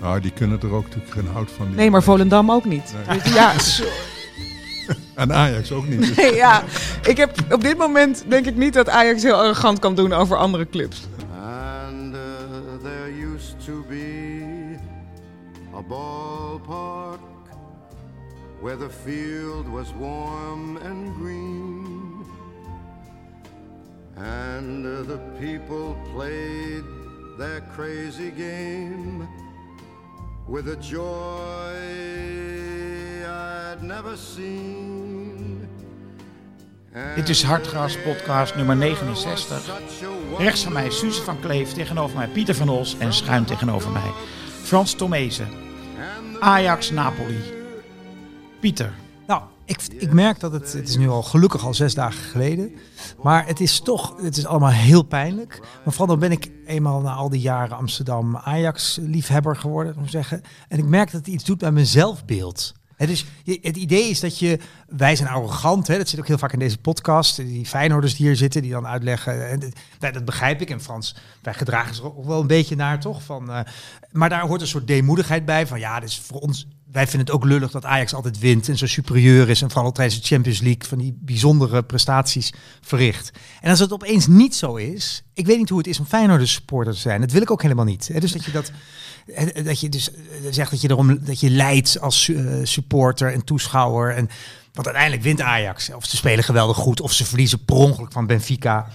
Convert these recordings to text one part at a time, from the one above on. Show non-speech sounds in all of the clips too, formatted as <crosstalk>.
Nou, die kunnen er ook natuurlijk geen hout van. die- Nee, maar Volendam ook niet. Nee. Dus ja, <laughs> so- En Ajax ook niet. <laughs> nee, ja, ik heb op dit moment denk ik niet dat Ajax heel arrogant kan doen over andere clubs. And uh, there used to be a ballpark where the field was warm and green. And uh, the people played their crazy game with a joy I'd never seen. Dit is Hartgras podcast nummer 69. Rechts van mij Suze van Kleef, tegenover mij Pieter van Os en schuin tegenover mij Frans Tomezen. Ajax Napoli. Pieter, ik, ik merk dat het, het is nu al gelukkig al zes dagen geleden. Maar het is toch, het is allemaal heel pijnlijk. Maar vooral dan ben ik eenmaal na al die jaren Amsterdam Ajax-liefhebber geworden, ik zeggen. En ik merk dat het iets doet met mijn zelfbeeld. Het, is, het idee is dat je, wij zijn arrogant, hè, dat zit ook heel vaak in deze podcast. Die Feyenoorders die hier zitten, die dan uitleggen. En, dit- nou, dat begrijp ik. En Frans, wij gedragen zich ook wel een beetje naar, toch? Van, eh, maar daar hoort een soort deemoedigheid bij. Van ja, dus voor ons, wij vinden het ook lullig dat Ajax altijd wint en zo superieur is. En vooral tijdens de Champions League van die bijzondere prestaties verricht. En als het opeens niet zo is, ik weet niet hoe het is om Feyenoorders supporter te zijn. Dat wil ik ook helemaal niet. Dus dat je dat, dat je dus eh, zegt dat je erom dat je leidt als eh, supporter en toeschouwer. En want uiteindelijk wint Ajax. Of ze spelen geweldig goed, of ze verliezen per ongeluk van Benfica.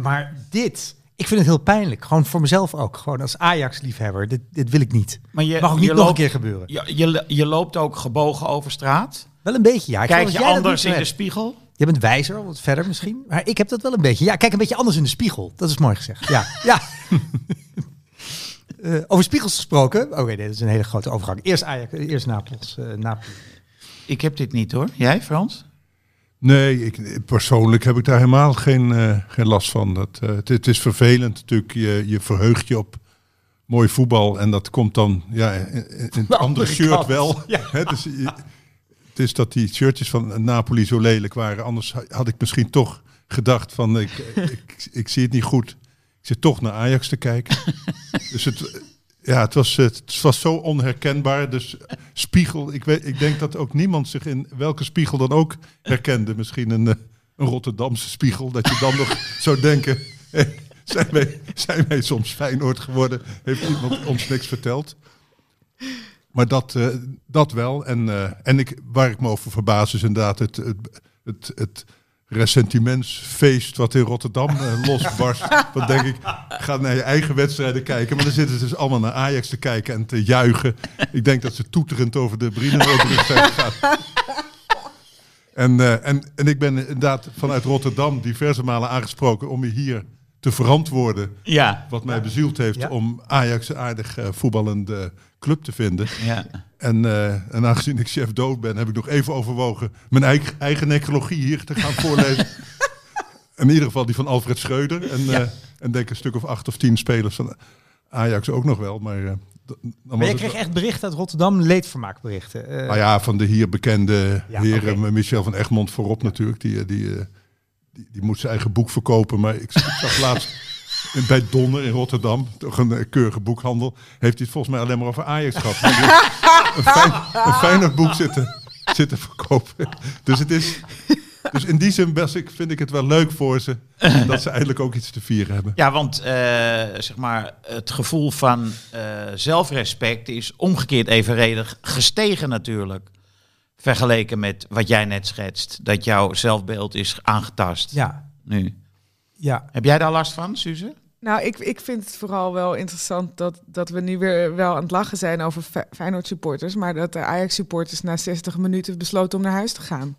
Maar dit, ik vind het heel pijnlijk. Gewoon voor mezelf ook. Gewoon als Ajax-liefhebber. Dit, dit wil ik niet. maar je, Mag ook niet nog een keer gebeuren. je, je, je loopt ook gebogen over straat. Wel een beetje, ja. Ik Kijk je anders in de spiegel? Je bent wijzer, wat verder misschien. Maar ik heb dat wel een beetje. Ja, kijk een beetje anders in de spiegel. Dat is mooi gezegd. Ja, ja. <laughs> Eh, over spiegels gesproken. Oké, nee, dat is een hele grote overgang. Eerst Ajax, eerst Napels. eh, Napoli. Ik heb dit niet hoor. Jij Frans? Nee, ik, persoonlijk heb ik daar helemaal geen, eh, geen last van. Dat, eh, het, het is vervelend natuurlijk. Je, je verheugt je op mooi voetbal. En dat komt dan ja, in, in het andere shirt kant. wel. Dus je- het is dat die shirtjes van Napoli zo lelijk waren. Anders ha- had ik misschien toch gedacht van ik, ik, ik zie het niet goed. Ik zit toch naar Ajax te kijken. <laughs> dus het, ja, het, was, het was zo onherkenbaar. Dus spiegel, ik, weet, ik denk dat ook niemand zich in welke spiegel dan ook herkende. Misschien een, eh, een Rotterdamse spiegel. Dat je dan nog <laughs> zou denken, hey, zijn, wij, zijn wij soms Feyenoord geworden? Heeft iemand ons niks verteld? Maar dat, eh, dat wel. En, eh, en ik, waar ik me over verbaas is inderdaad het, het, het, het ressentimentsfeest wat in Rotterdam eh, <laughs> losbarst. Dan denk ik, ga naar je eigen wedstrijden kijken. Maar dan zitten ze dus allemaal naar Ajax te kijken en te juichen. Ik denk dat ze toeterend over de Brienenoordbrug <laughs> zijn gegaan. En, eh, en, en ik ben inderdaad vanuit Rotterdam diverse malen aangesproken om je hier te verantwoorden. Ja. Wat mij bezield heeft Ja. om Ajax een aardig eh, voetballende club te vinden. ja. En, eh, en aangezien ik chef dood ben, heb ik nog even overwogen mijn eigen, eigen necrologie hier te gaan voorlezen. <laughs> in ieder geval die van Alfred Schreuder. En, eh, en denk een stuk of acht of tien spelers van Ajax ook nog wel. Maar, dan Maar je kreeg echt berichten uit Rotterdam, leedvermaakberichten. Nou ja, van de hier bekende Ja, heren. Michel van Egmond voorop natuurlijk. Die, die, die, die moet zijn eigen boek verkopen. Maar ik, ik zag laatst bij Donner in Rotterdam, toch een keurige boekhandel, heeft hij het volgens mij alleen maar over Ajax gehad. <laughs> Een, fijn, een fijner boek zitten, zitten verkopen. Dus het is, Dus in die zin best, ik, vind ik het wel leuk voor ze. dat ze eindelijk ook iets te vieren hebben. Ja, want eh, zeg maar, het gevoel van eh, zelfrespect is omgekeerd evenredig gestegen natuurlijk. Vergeleken met wat jij net schetst. Dat jouw zelfbeeld is aangetast Ja, nu. ja. Heb jij daar last van, Suze? Nou, ik, ik vind het vooral wel interessant dat, dat we nu weer wel aan het lachen zijn over Fe- Feyenoord supporters. Maar dat de Ajax supporters na 60 minuten besloten om naar huis te gaan.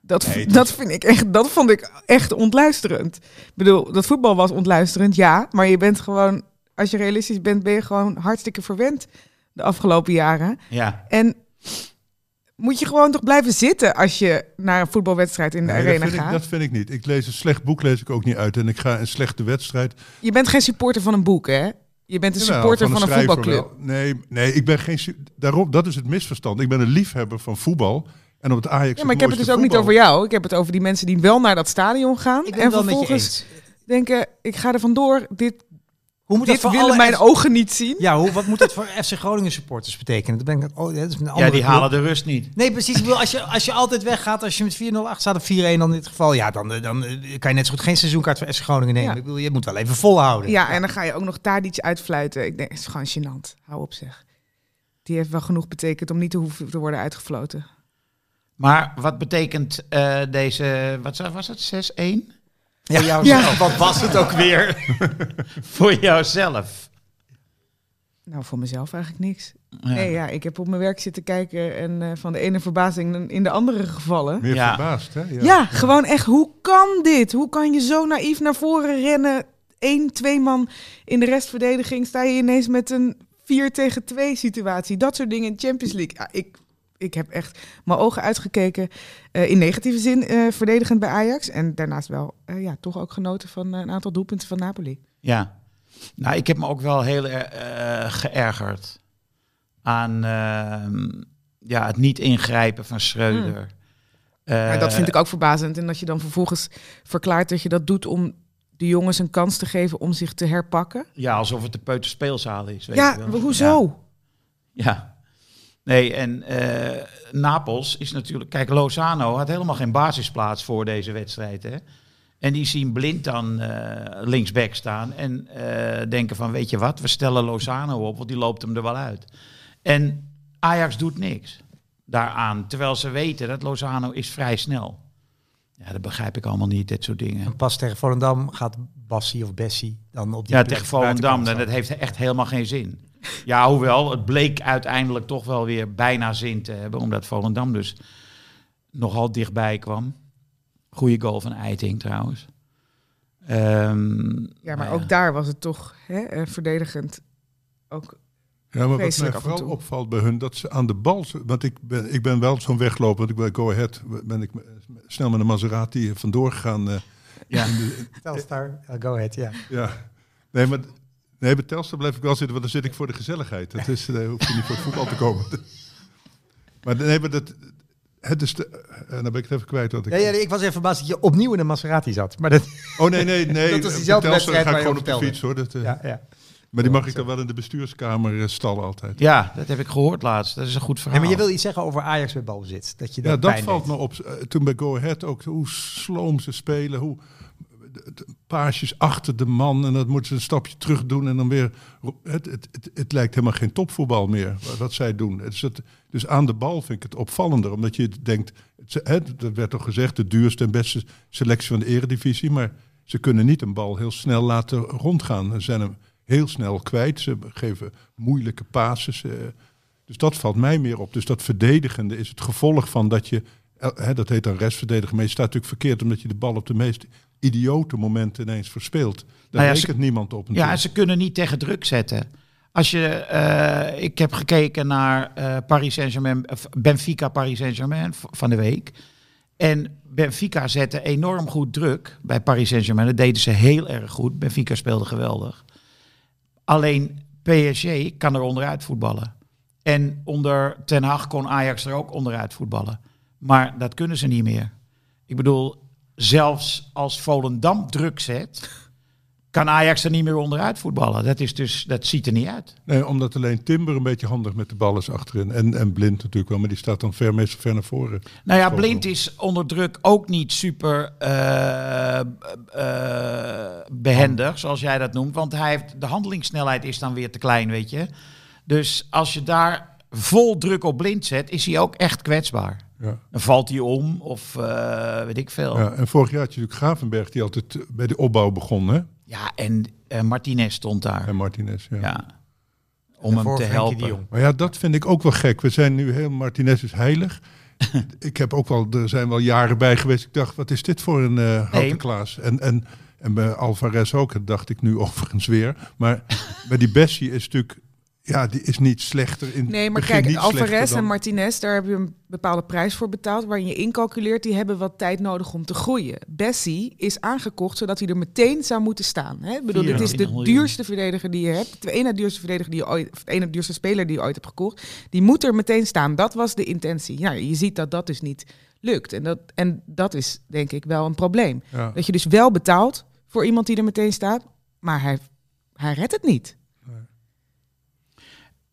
Dat, Nee, dat, vind ik echt, dat vond ik echt ontluisterend. Ik bedoel, dat voetbal was ontluisterend, ja. Maar je bent gewoon, als je realistisch bent, ben je gewoon hartstikke verwend de afgelopen jaren. Ja. En moet je gewoon toch blijven zitten als je naar een voetbalwedstrijd in de Nee, dat, arena vind ik, gaat? dat vind ik niet. Ik lees een slecht boek lees ik ook niet uit. En ik ga een slechte wedstrijd. Je bent geen supporter van een boek, hè? Je bent een supporter van een, voetbalclub. wel. Nee, nee, ik ben geen. Daarom, dat is het misverstand. Ik ben een liefhebber van voetbal. En op het Ajax. Ja, maar ik heb het dus ook niet over jou. Ik heb het Hoe moet dit dat voor willen mijn F- ogen niet zien. Ja, hoe, wat moet dat voor FC Groningen supporters betekenen? Dat ben ik, oh, dat is een andere Ja, die club. halen de rust niet. Nee, precies. Ik bedoel, als, je, als je altijd weggaat, als je met 4-0 achter staat of 4-1 dan in dit geval, ja, dan, eh, dan eh, kan je net zo goed geen seizoenkaart voor FC Groningen nemen. Ja. Ik bedoel, je moet wel even volhouden. Ja, en dan ga je ook nog daar iets uitfluiten. Ik denk, het is gewoon gênant. Hou op zeg. Die heeft wel genoeg betekend om niet te hoeven te worden uitgefloten. Maar wat betekent eh, deze, wat was het, 6-1? Ja. Voor jouzelf. Wat was het ook weer? <laughs> Voor jouzelf. Nou, voor mezelf eigenlijk niks. Ja. Nee, ja, ik heb op mijn werk zitten kijken en eh, van de ene verbazing in de andere gevallen. Meer Ja. verbaasd, hè? Ja. gewoon echt, hoe kan dit? Hoe kan je zo naïef naar voren rennen? Eén, twee man in de restverdediging. Sta je ineens met een 4 tegen 2 situatie. Dat soort dingen in de Champions League. Ja, ik, ik heb echt mijn ogen uitgekeken. eh, in negatieve zin eh, verdedigend bij Ajax. En daarnaast wel eh, ja, toch ook genoten van een aantal doelpunten van Napoli. Ja. Nou, ik heb me ook wel heel geërgerd aan ehm, ja, het niet ingrijpen van Schreuder. Maar Eh, dat vind ik ook verbazend. En dat je dan vervolgens verklaart dat je dat doet om de jongens een kans te geven om zich te herpakken. Ja, alsof het de peuterspeelzaal is. Weet Ja, je wel. hoezo? Ja. ja. Nee, en eh, Napels is natuurlijk... Kijk, Lozano had helemaal geen basisplaats voor deze wedstrijd, hè. En die zien blind dan eh, linksback staan en eh, denken van, weet je wat, we stellen Lozano op, want die loopt hem er wel uit. En Ajax doet niks daaraan, terwijl ze weten dat Lozano is vrij snel. Ja, dat begrijp ik allemaal niet, dit soort dingen. En pas tegen Volendam gaat Bassie of Bessie dan op die Ja, tegen Volendam, en dat heeft echt helemaal geen zin. Ja, hoewel, het bleek uiteindelijk toch wel weer bijna zin te hebben, omdat Volendam dus nogal dichtbij kwam. Goeie goal van Eiting trouwens. Ehm, Ja, maar nou ook daar was het toch hè, eh, verdedigend. Ook Ja, maar wat mij vooral opvalt bij hun, dat ze aan de bal... Want ik ben, ik ben wel zo'n wegloper, want ik bij Go Ahead ben ik snel met een Maserati vandoor gegaan. eh, Ja. de- Telstar, ja, go ahead, ja. ja. Nee, maar nee, bij Telstar blijf ik wel zitten, want dan zit ik voor de gezelligheid. Dat is, eh hoef je niet voor het voetbal te komen. <laughs> Maar nee, maar dat... Het is de, en dan ben ik het even kwijt. Wat ik, Ja, ja, ik was even verbaasd dat je opnieuw in een Maserati zat. Maar dat, Oh nee, nee, <laughs> nee. Dat is diezelfde wedstrijd ga ik waar je gewoon op de fiets hoor. Dat, eh, ja, ja. Maar die mag ik dan wel in de bestuurskamer eh, stallen altijd. Ja, dat heb ik gehoord laatst. Dat is een goed verhaal. Ja, maar je wil iets zeggen over Ajax bij balbezit. Dat je Ja, dat, dat pijn valt deed. me op. Eh, Toen bij Go Ahead ook, hoe sloom ze spelen, hoe paasjes achter de man en dat moeten ze een stapje terug doen en dan weer. Het, het, het, lijkt helemaal geen topvoetbal meer wat, zij doen. Is het, dus aan de bal vind ik het opvallender, omdat je denkt, het, dat werd toch gezegd, de duurste en beste selectie van de eredivisie, maar ze kunnen niet een bal heel snel laten rondgaan. Ze zijn hem heel snel kwijt, ze geven moeilijke passes. eh, dus dat valt mij meer op. Dus dat verdedigende is het gevolg van dat je, dat heet dan restverdedigen, maar je staat natuurlijk verkeerd omdat je de bal op de meest idiote momenten ineens verspeelt. Daar Nou ja, rekent niemand op. Ja, ze kunnen niet tegen druk zetten. Als je, eh, ik heb gekeken naar eh, Paris Saint-Germain, Benfica Paris Saint-Germain van de week. En Benfica zette enorm goed druk bij Paris Saint-Germain. Dat deden ze heel erg goed. Benfica speelde geweldig. Alleen PSG kan er onderuit voetballen. En onder Ten Hag kon Ajax er ook onderuit voetballen. Maar dat kunnen ze niet meer. Ik bedoel, zelfs als Volendam druk zet, kan Ajax er niet meer onderuit voetballen. Dat, is dus, dat ziet er niet uit. Nee, omdat alleen Timber een beetje handig met de bal is achterin. En, en Blind natuurlijk wel, maar die staat dan ver, meestal ver naar voren. Nou ja. Blind is onder druk ook niet super eh, eh, behendig, zoals jij dat noemt. Want hij heeft, de handelingssnelheid is dan weer te klein, weet je. Dus als je daar vol druk op Blind zet, is hij ook echt kwetsbaar. Ja. Dan valt hij om of eh, weet ik veel. Ja, Ja, en vorig jaar had je natuurlijk Gravenberg, die altijd eh, bij de opbouw begon, hè? en eh, Martinez stond daar. En Martinez, ja. Ja. Om hem te helpen. Maar ja, dat vind ik ook wel gek. We zijn nu heel, Martinez is heilig. <laughs> ik heb ook wel, er zijn wel jaren bij geweest. Ik dacht, wat is dit voor een eh houten Nee. Klaas? En, en, en bij Alvarez ook, dat dacht ik nu <laughs> overigens weer. Maar bij die Bessie is natuurlijk, ja, die is niet slechter in Nee, maar begin kijk, niet slechter Alvarez dan- en Martinez, daar heb je een bepaalde prijs voor betaald, waarin je incalculeert, die hebben wat tijd nodig om te groeien. Bessie is aangekocht zodat hij er meteen zou moeten staan. Hè? Ik bedoel, dit is de 24 miljoen. duurste verdediger die je hebt, de ene duurste verdediger die je ooit, of de ene duurste speler die je ooit hebt gekocht. Die moet er meteen staan. Dat was de intentie. Ja, je ziet dat dat dus niet lukt. En dat, en dat is denk ik wel een probleem. Ja. Dat je dus wel betaalt voor iemand die er meteen staat, maar hij, hij redt het niet.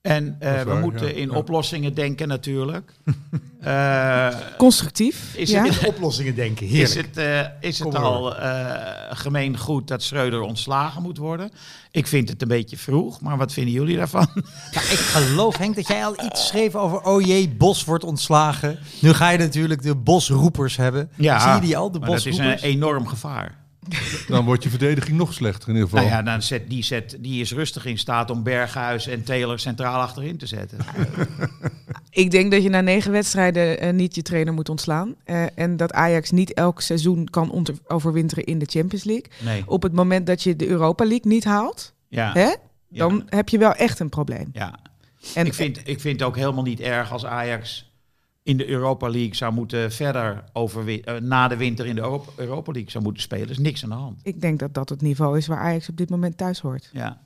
En eh, we moeten ja. in Ja. oplossingen denken natuurlijk. <laughs> Eh, Constructief. is ja. het, oplossingen denken. is het, eh, is het al eh, gemeen goed dat Schreuder ontslagen moet worden? Ik vind het een beetje vroeg, maar wat vinden jullie daarvan? <laughs> Ja, ik geloof, Henk, dat jij al iets schreef over... oh jee, Bos wordt ontslagen. Nu ga je natuurlijk de Bosroepers hebben. Zie je die al, de maar dat is een Bosroepers? enorm gevaar. Dan wordt je verdediging nog slechter in ieder geval. Nou ja, dan zet, die, zet, die is rustig in staat om Berghuis en Taylor centraal achterin te zetten. <laughs> Ik denk dat je na negen wedstrijden eh, niet je trainer moet ontslaan. Eh, en dat Ajax niet elk seizoen kan overwinteren in de Champions League. Nee. Op het moment dat je de Europa League niet haalt, Ja, hè, dan heb je wel echt een probleem. ja. En ik, vind, ik vind het ook helemaal niet erg als Ajax in de Europa League zou moeten verder over na de winter in de Europa, Europa League zou moeten spelen. Er is niks aan de hand. ik denk dat dat het niveau is waar Ajax op dit moment thuis hoort. Ja.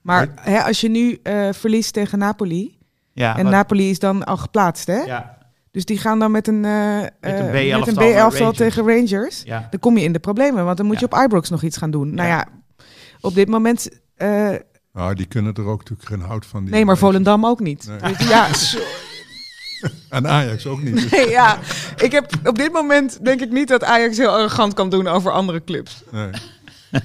Maar hè, als je nu eh, verliest tegen Napoli, Ja, en wat- Napoli is dan al geplaatst, hè? ja, Dus die gaan dan met een, eh, een eh, B-elftal met een B-elftal tegen Rangers. ja. Dan kom je in de problemen, want dan moet je op Ibrox nog iets gaan doen. Nou Ja. op dit moment... eh, Nou, die kunnen er ook natuurlijk geen hout van. die nee, maar. Volendam ook niet. Nee. Je, ja, <laughs> zo- <laughs> En Ajax ook niet. Dus, nee, ja, ik heb op dit moment denk ik niet dat Ajax heel arrogant kan doen over andere clubs. nee. <laughs>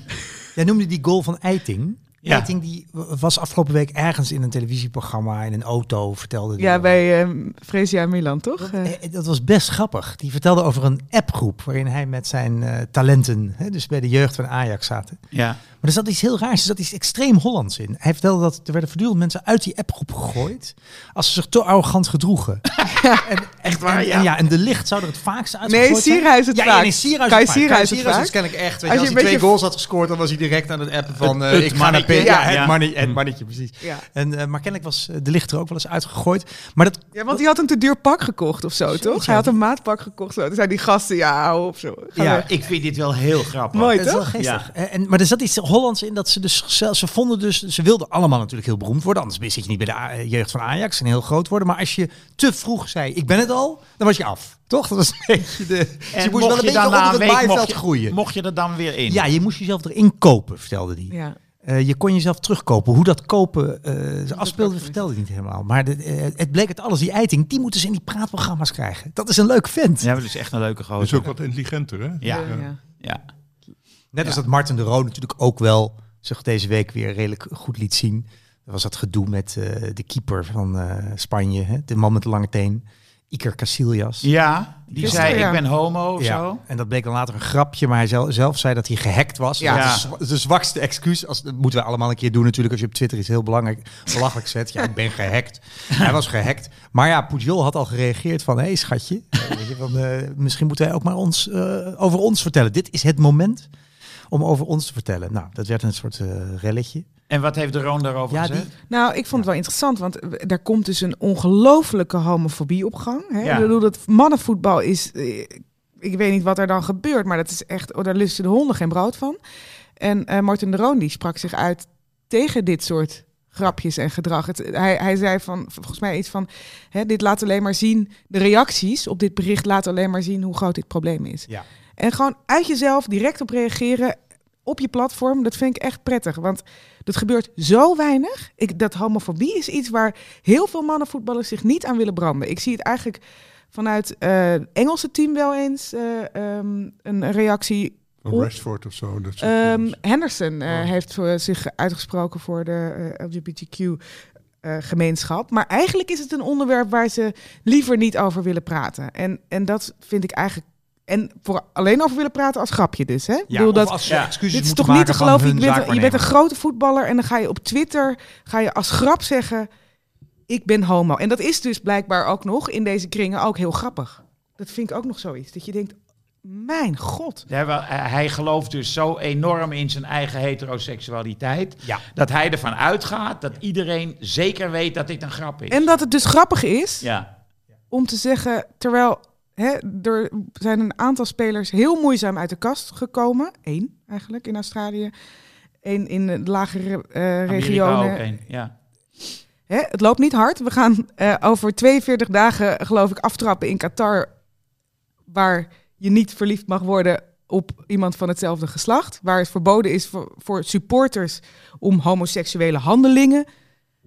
Jij noemde die goal van Eiting. Ja. Eiting die was afgelopen week ergens in een televisieprogramma in een auto, vertelde die Ja, bij eh Fresia Milan, toch? Eh, Eh, Dat was best grappig. Die vertelde over een appgroep waarin hij met zijn eh, talenten, hè, dus bij de jeugd van Ajax zaten. ja. Maar er zat iets heel raars, er zat iets extreem Hollands in. Hij vertelde dat er werden voortdurend mensen uit die appgroep gegooid als ze zich te arrogant gedroegen. <laughs> en, Echt waar, En, ja. en ja, en de licht zou er het vaakst uitgegooid nee, zijn. Sierhuis het ja, vaak. Ja, nee, Sierhuis Kai het vaak. Sierhuis Kai het Sierhuis vaak. is kennelijk echt. Weet Als je, als, hij een twee beetje- goals had gescoord, dan was hij direct aan het appen van... eh, Het ik ga naar mannetje. P- Ja, Ja, het, ja. mannetje, het mannetje, precies. Ja. En, eh, maar kennelijk was eh, de licht er ook wel eens uitgegooid. Maar dat, ja, want hij had een te duur pak gekocht of zo, toch? ja. Hij had een maatpak gekocht. Zo. Toen zei die gasten, ja, hou op zo. Ga Ja, weg. Ik vind dit wel heel grappig. Mooi, Het is wel toch? geestig. Eh, En, maar er zat iets Hollands in dat ze dus ze vonden dus, ze wilden allemaal natuurlijk heel beroemd worden. Anders zit je niet bij de A- jeugd van Ajax en heel groot worden. Maar als je te vroeg zei, ik ben het al, dan was je af. Toch? Dat was een <laughs> beetje de... dus En je moest wel een beetje onder het maaiveld mocht je, groeien. mocht je er dan weer in? Ja, je moest jezelf erin kopen, vertelde hij. Ja. Eh, je kon jezelf terugkopen. Hoe dat kopen eh ze afspeelde, vertelde hij niet helemaal. Maar de, eh, het bleek het alles. Die eiting, die moeten ze in die praatprogramma's krijgen. Dat is een leuk vent. Ja, dat is echt een leuke Dat gozer. is ook wat intelligenter, hè? Ja, Ja, ja. ja. Net als dat Martin de Roo natuurlijk ook wel zich deze week weer redelijk goed liet zien. Er was dat gedoe met eh, de keeper van eh, Spanje, hè? de man met de lange teen, Iker Casillas. Ja, die zei ja. ik ben homo of Ja, zo. en dat bleek dan later een grapje, maar hij zelf, zelf zei dat hij gehackt was. Ja. Dat is de zwakste excuus. Als, dat moeten we allemaal een keer doen natuurlijk. Als je op Twitter iets heel belangrijk belachelijk zet. Ja, ik ben gehackt. hij was gehackt. Maar ja, Pujol had al gereageerd van... Hé hey, schatje, eh, weet je, van, misschien moeten wij ook maar ons, over ons vertellen. Dit is het moment om over ons te vertellen. Nou, dat werd een soort eh, relletje. En wat heeft de Roon daarover Ja, gezegd? die, Nou, ik vond het wel interessant, want er komt dus een ongelofelijke homofobie op gang. Hè? Ja. Ik bedoel, dat mannenvoetbal is... eh, Ik weet niet wat er dan gebeurt, maar dat is echt... Oh, daar lusten de honden geen brood van. En eh Martin de Roon die sprak zich uit tegen dit soort grapjes en gedrag. Het, hij, hij zei van, volgens mij iets van... Hè, dit laat alleen maar zien... De reacties op dit bericht laten alleen maar zien hoe groot dit probleem is. Ja. En gewoon uit jezelf direct op reageren. op je platform. Dat vind ik echt prettig, want dat gebeurt zo weinig. Ik, dat homofobie is iets waar heel veel mannenvoetballers zich niet aan willen branden. Ik zie het eigenlijk vanuit het Engelse team wel eens eh, ehm, een reactie. Van Rashford of zo. Dat Ehm. Henderson eh, Oh. heeft zich uitgesproken voor de eh, LGBTQ-gemeenschap. maar eigenlijk is het een onderwerp waar ze liever niet over willen praten. En, en dat vind ik eigenlijk. En voor alleen over willen praten als grapje dus. Hè? Ik Ja, bedoel, dat, als ja. excuses dit is toch niet te geloven? Je bent, je bent een grote voetballer en dan ga je op Twitter ga je als grap zeggen: Ik ben homo. En dat is dus blijkbaar ook nog in deze kringen ook heel grappig. Dat vind ik ook nog zoiets. Dat je denkt: Mijn god. Ja, wel, eh, hij gelooft dus zo enorm in zijn eigen heteroseksualiteit. Ja. Dat hij ervan uitgaat dat iedereen zeker weet dat dit een grap is. En dat het dus grappig is ja. om te zeggen, terwijl hè, er zijn een aantal spelers heel moeizaam uit de kast gekomen. Eén eigenlijk in Australië. Eén in de lagere Amerika regionen. ook een, ja. Hè, het loopt niet hard. We gaan eh, over 42 dagen, geloof ik, aftrappen in Qatar. Waar je niet verliefd mag worden op iemand van hetzelfde geslacht. Waar het verboden is voor, voor supporters om homoseksuele handelingen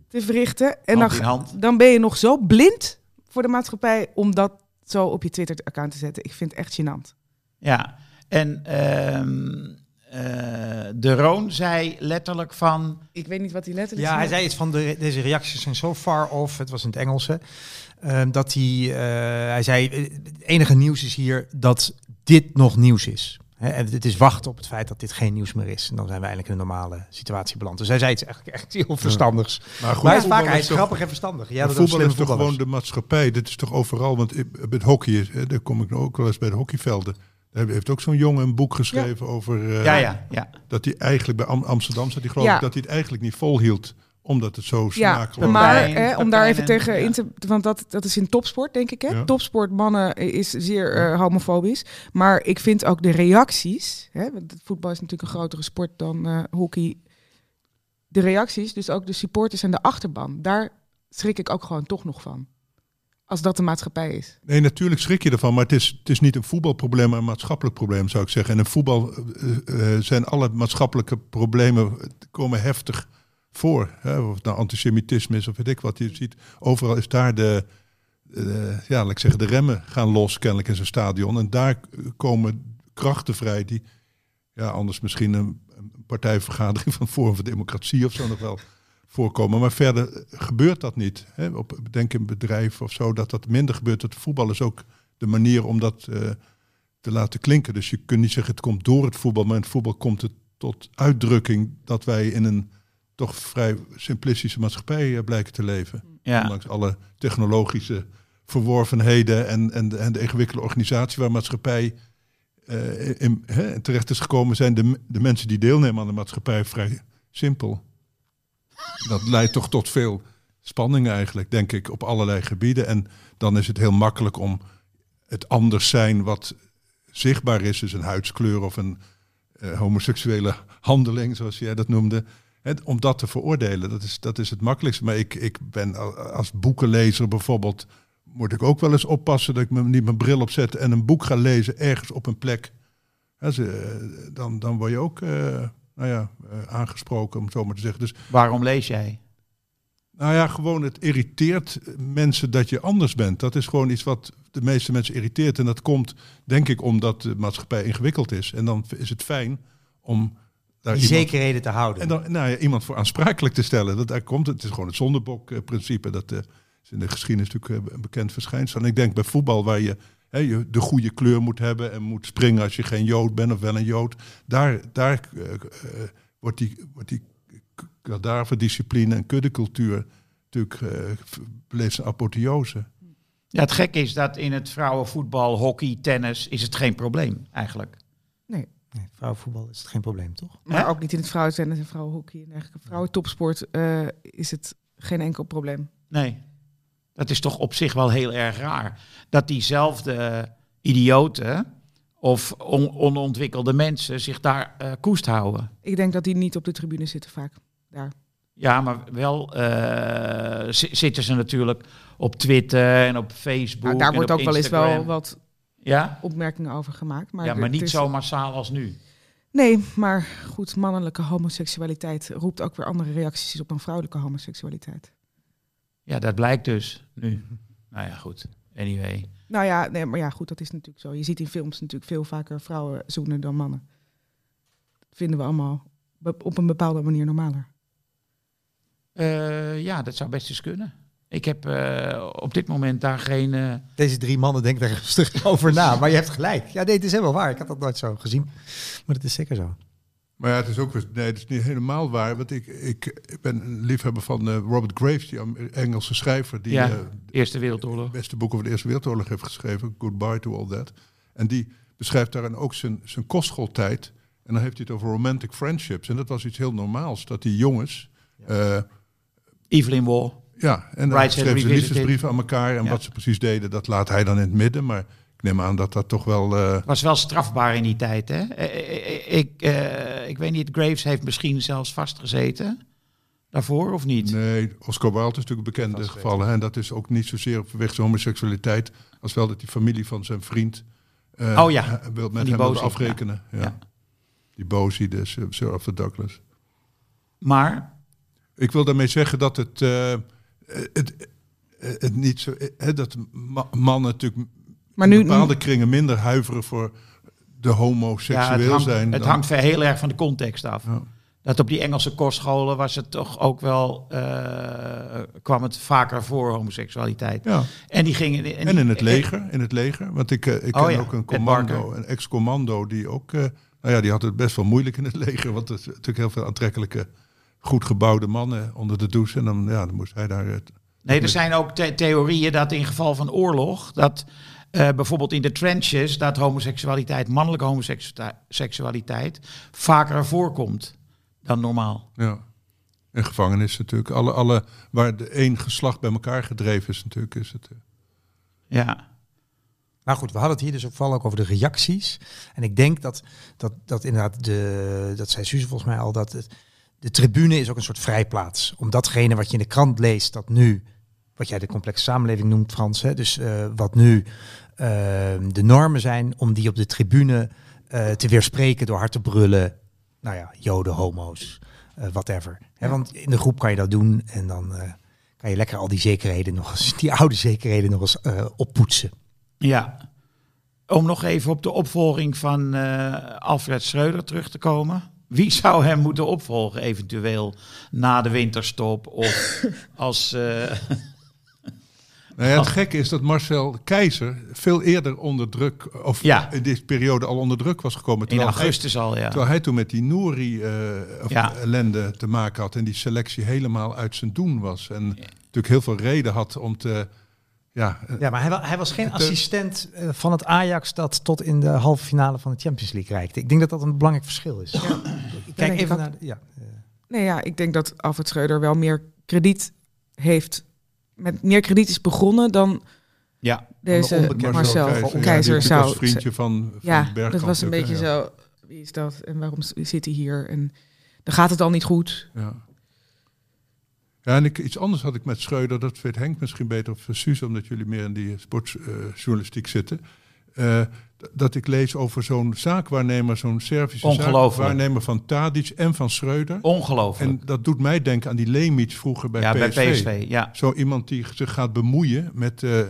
te verrichten. En Hand dan, dan ben je nog zo blind voor de maatschappij om dat zo op je Twitter-account te zetten. Ik vind het echt gênant. Ja, en ehm, eh, de Roon zei letterlijk van... Ik weet niet wat hij letterlijk Ja, hij zei. zei iets van de, deze reacties zijn zo far off, het was in het Engels, hè, ehm, dat hij, eh, hij zei, het enige nieuws is hier dat dit nog nieuws is. En het is wachten op het feit dat dit geen nieuws meer is. En dan zijn we eigenlijk in een normale situatie beland. Dus hij zei iets eigenlijk echt heel verstandigs. Maar goed, maar hij is vaak hij is toch- grappig en verstandig. Ja, dat voetbal is toch gewoon de maatschappij. Dit is toch overal. Want met hockey, is, hè, daar kom ik nou ook wel eens bij de hockeyvelden. Daar heeft ook zo'n jongen een boek geschreven over... eh, ja, ja, ja. Dat hij eigenlijk bij Am- Amsterdam zat. hij geloof ik dat hij het eigenlijk niet volhield. Omdat het zo Ja, smakelijk maar Pepijn, hè, om daar even tegen en- in te... Want dat, dat is in topsport, denk ik. Hè? Ja. Topsport mannen is zeer eh, homofobisch. Maar ik vind ook de reacties... Hè, want voetbal is natuurlijk een grotere sport dan eh, hockey. De reacties, dus ook de supporters en de achterban... daar schrik ik ook gewoon toch nog van. Als dat de maatschappij is. Nee, natuurlijk schrik je ervan, maar het is, het is niet een voetbalprobleem, maar een maatschappelijk probleem, zou ik zeggen. En in voetbal eh, zijn alle maatschappelijke problemen komen heftig voor. Hè? Of het nou antisemitisme is of weet ik wat. Je ziet, overal is daar de, ja, laat ik zeggen, de remmen gaan los kennelijk in zo'n stadion. En daar komen krachten vrij die, ja, anders misschien een, een partijvergadering van Forum voor Democratie of zo nog wel voorkomen. Maar verder gebeurt dat niet. Hè? Op, denk een bedrijf of zo, dat dat minder gebeurt. Het voetbal is ook de manier om dat eh, te laten klinken. Dus je kunt niet zeggen het komt door het voetbal, maar in het voetbal komt het tot uitdrukking dat wij in een toch vrij simplistische maatschappij eh, blijken te leven. ja. Ondanks alle technologische verworvenheden en, en, de, en de ingewikkelde organisatie waar maatschappij eh, in, terecht is gekomen, zijn de, de mensen die deelnemen aan de maatschappij vrij simpel. Dat leidt toch tot veel spanningen eigenlijk, denk ik, op allerlei gebieden. En dan is het heel makkelijk om het anders zijn wat zichtbaar is, dus een huidskleur of een eh, homoseksuele handeling, zoals jij dat noemde, hè, om dat te veroordelen. Dat is, dat is het makkelijkste. Maar ik, ik ben al- als boekenlezer bijvoorbeeld, moet ik ook wel eens oppassen dat ik me niet mijn bril opzet en een boek ga lezen ergens op een plek. Ze, eh, dan, dan word je ook eh, nou ja, eh, aangesproken, om het zo maar te zeggen. Dus Waarom lees jij? nou ja, gewoon het irriteert mensen dat je anders bent. Dat is gewoon iets wat de meeste mensen irriteert. En dat komt, denk ik, omdat de maatschappij ingewikkeld is. En dan is het fijn om daar Die iemand, zekerheden te houden. en dan, nou ja, iemand voor aansprakelijk te stellen. Dat, daar komt het. Is gewoon het zondebok-principe. Dat eh, is in de geschiedenis natuurlijk eh, een bekend verschijnsel. En ik denk bij voetbal, waar je, hè, je de goede kleur moet hebben en moet springen als je geen Jood bent of wel een Jood. Daar, daar eh, wordt die, wordt die kadaverdiscipline en kuddecultuur natuurlijk beleeft zijn apotheose. Ja, het gekke is dat in het vrouwenvoetbal, hockey, tennis is het geen probleem eigenlijk. Nee. Vrouwenvoetbal is het geen probleem, toch? Maar ook niet in het vrouwentennis en vrouwenhockey. En eigenlijk vrouwentopsport eh is het geen enkel probleem. Nee. Dat is toch op zich wel heel erg raar. Dat diezelfde idioten of on- onontwikkelde mensen zich daar eh, koest houden. Ik denk dat die niet op de tribune zitten vaak. Daar. Ja, maar wel eh, zi- zitten ze natuurlijk op Twitter en op Facebook. Nou, daar en wordt op ook wel eens wel wat Ja? opmerkingen over gemaakt. Maar, ja, maar niet is- zo massaal als nu. Nee, maar goed, mannelijke homoseksualiteit roept ook weer andere reacties op dan vrouwelijke homoseksualiteit. Ja, dat blijkt dus nu. Nou ja, goed. Anyway. Nou ja, nee, maar ja, goed, dat is natuurlijk zo. Je ziet in films natuurlijk veel vaker vrouwen zoenen dan mannen. Dat vinden we allemaal op een bepaalde manier normaler. Eh, ja, dat zou best eens kunnen. Ik heb eh, op dit moment daar geen... eh, Deze drie mannen denken daar rustig <laughs> over na. Maar je hebt gelijk. Ja, nee, het is helemaal waar. Ik had dat nooit zo gezien. Maar het is zeker zo. Maar ja, het is ook nee, het is niet helemaal waar. Want ik, ik, ik ben een liefhebber van eh, Robert Graves, die Engelse schrijver, die Ja, Eerste Wereldoorlog. het beste boek over de Eerste Wereldoorlog heeft geschreven, Goodbye to All That. En die beschrijft daarin ook zijn, zijn kostschooltijd. En dan heeft hij het over romantic friendships. En dat was iets heel normaals, dat die jongens... eh, Evelyn Waugh. Ja, en dan schreven ze liefdesbrieven aan elkaar. En Ja. wat ze precies deden, dat laat hij dan in het midden. Maar ik neem aan dat dat toch wel... eh, Was wel strafbaar in die tijd, hè? Eh, eh, Ik, ik weet niet, Graves heeft misschien zelfs vastgezeten. Daarvoor of niet? Nee, Oscar Wilde is natuurlijk een bekende Vastgezeten. gevallen. hè. En dat is ook niet zozeer vanwege zijn homoseksualiteit... als wel dat die familie van zijn vriend... Oh ja, wil met hem afrekenen. Ja. Ja. Die Bosie, de Sir Arthur Douglas. Maar, Ik wil daarmee zeggen dat het, het, het niet zo... eh, dat ma- mannen natuurlijk Maar nu, bepaalde kringen minder huiveren voor de ja, homoseksueel het, hangt, zijn. het hangt ver- heel erg van de context af. Ja. Dat op die Engelse kostscholen was het toch ook wel... eh, kwam het vaker voor, homoseksualiteit. Ja. En die gingen... En in het leger, in het leger. Want ik, eh, ik Oh ken ja, ook een commando, een ex-commando die ook, eh, nou ja, die had het best wel moeilijk in het leger, want er is natuurlijk heel veel aantrekkelijke, goed gebouwde mannen onder de douche en dan, ja, dan moest hij daar. Het, Nee, er zijn ook the- theorieën dat in geval van oorlog, dat eh, bijvoorbeeld in de trenches, dat homoseksualiteit, mannelijke homoseksualiteit, vaker voorkomt dan normaal. ja. En gevangenis natuurlijk, alle, alle waar de één geslacht bij elkaar gedreven is natuurlijk, is het. eh, Ja. Nou goed, we hadden het hier dus ook vooral ook over de reacties. En ik denk dat, dat, dat inderdaad, de, dat zei Suze volgens mij al, dat het, de tribune is ook een soort vrijplaats. Om datgene wat je in de krant leest, dat nu, wat jij de complexe samenleving noemt Frans, hè, dus eh, wat nu eh, de normen zijn, om die op de tribune eh, te weerspreken door hard te brullen. Nou ja, joden, homo's, eh, whatever. Hè, want in de groep kan je dat doen en dan kan je lekker al die zekerheden nog eens, die oude zekerheden nog eens oppoetsen. ja. Om nog even op de opvolging van Alfred Schreuder terug te komen. Wie zou hem moeten opvolgen, eventueel na de winterstop of <laughs> als... eh, Nou ja, het gekke is dat Marcel Keizer veel eerder onder druk, of Ja. in deze periode al onder druk was gekomen. in hij- augustus al, ja. Terwijl hij toen met die Nouri eh, of Ja. ellende te maken had en die selectie helemaal uit zijn doen was. En natuurlijk heel veel reden had om te. Ja, eh, Ja, maar hij, hij was geen eh, assistent eh, van het Ajax dat tot in de halve finale van de Champions League reikte. Ik denk dat dat een belangrijk verschil is. denk Kijk even naar de, ja. Nee, ja, ik denk dat Alfred Schreuder wel meer krediet heeft. Met meer krediet is begonnen dan Ja, deze onbekende Marcel, Keizer, Keizer, ja, zou. vriendje van, van ja, Bergkamp dat was een beetje zo. Wie is dat en waarom zit hij hier? En dan gaat het al niet goed. Ja. Ja, en ik, iets anders had ik met Schreuder, dat weet Henk misschien beter of Suze, omdat jullie meer in die sportjournalistiek zitten. Eh, dat ik lees over zo'n zaakwaarnemer, zo'n Servische Ongelooflijk. zaakwaarnemer van Tadic en van Schreuder. ongelooflijk. En dat doet mij denken aan die Leemic vroeger bij ja, PSV. bij PSV, ja. Zo iemand die zich gaat bemoeien met eh,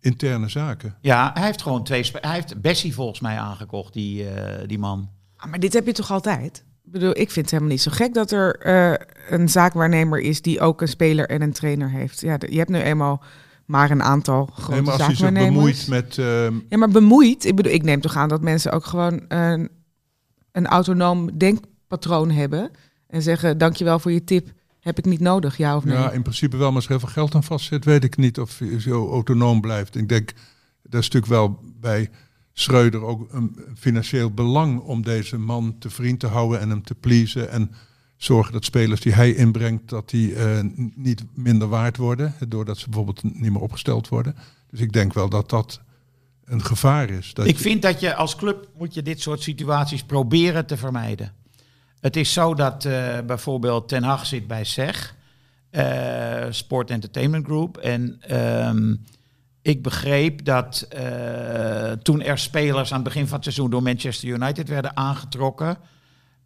interne zaken. Ja, hij heeft gewoon twee... Hij heeft Bessie volgens mij aangekocht, die, eh, die man. Ah, maar dit heb je toch altijd? Ik bedoel, ik vind het helemaal niet zo gek dat er eh, een zaakwaarnemer is die ook een speler en een trainer heeft. Ja, je hebt nu eenmaal maar een aantal grote Nee, maar als zaakwaarnemers. bemoeit met... ehm, Ja, maar bemoeid. Ik bedoel, ik neem toch aan dat mensen ook gewoon een, een autonoom denkpatroon hebben. En zeggen, dankjewel voor je tip. Heb ik niet nodig, ja of nee? Ja, in principe wel, maar als er heel veel geld aan vastzit, weet ik niet of je zo autonoom blijft. Ik denk, dat is natuurlijk wel bij Schreuder ook een financieel belang om deze man te vriend te houden en hem te pleasen. En zorgen dat spelers die hij inbrengt, dat die eh, niet minder waard worden, doordat ze bijvoorbeeld niet meer opgesteld worden. Dus ik denk wel dat dat een gevaar is. Dat Ik je- vind dat je als club moet je dit soort situaties proberen te vermijden. Het is zo dat eh, bijvoorbeeld Ten Hag zit bij SEG, eh, Sport Entertainment Group. En ehm, ik begreep dat eh, toen er spelers aan het begin van het seizoen door Manchester United werden aangetrokken,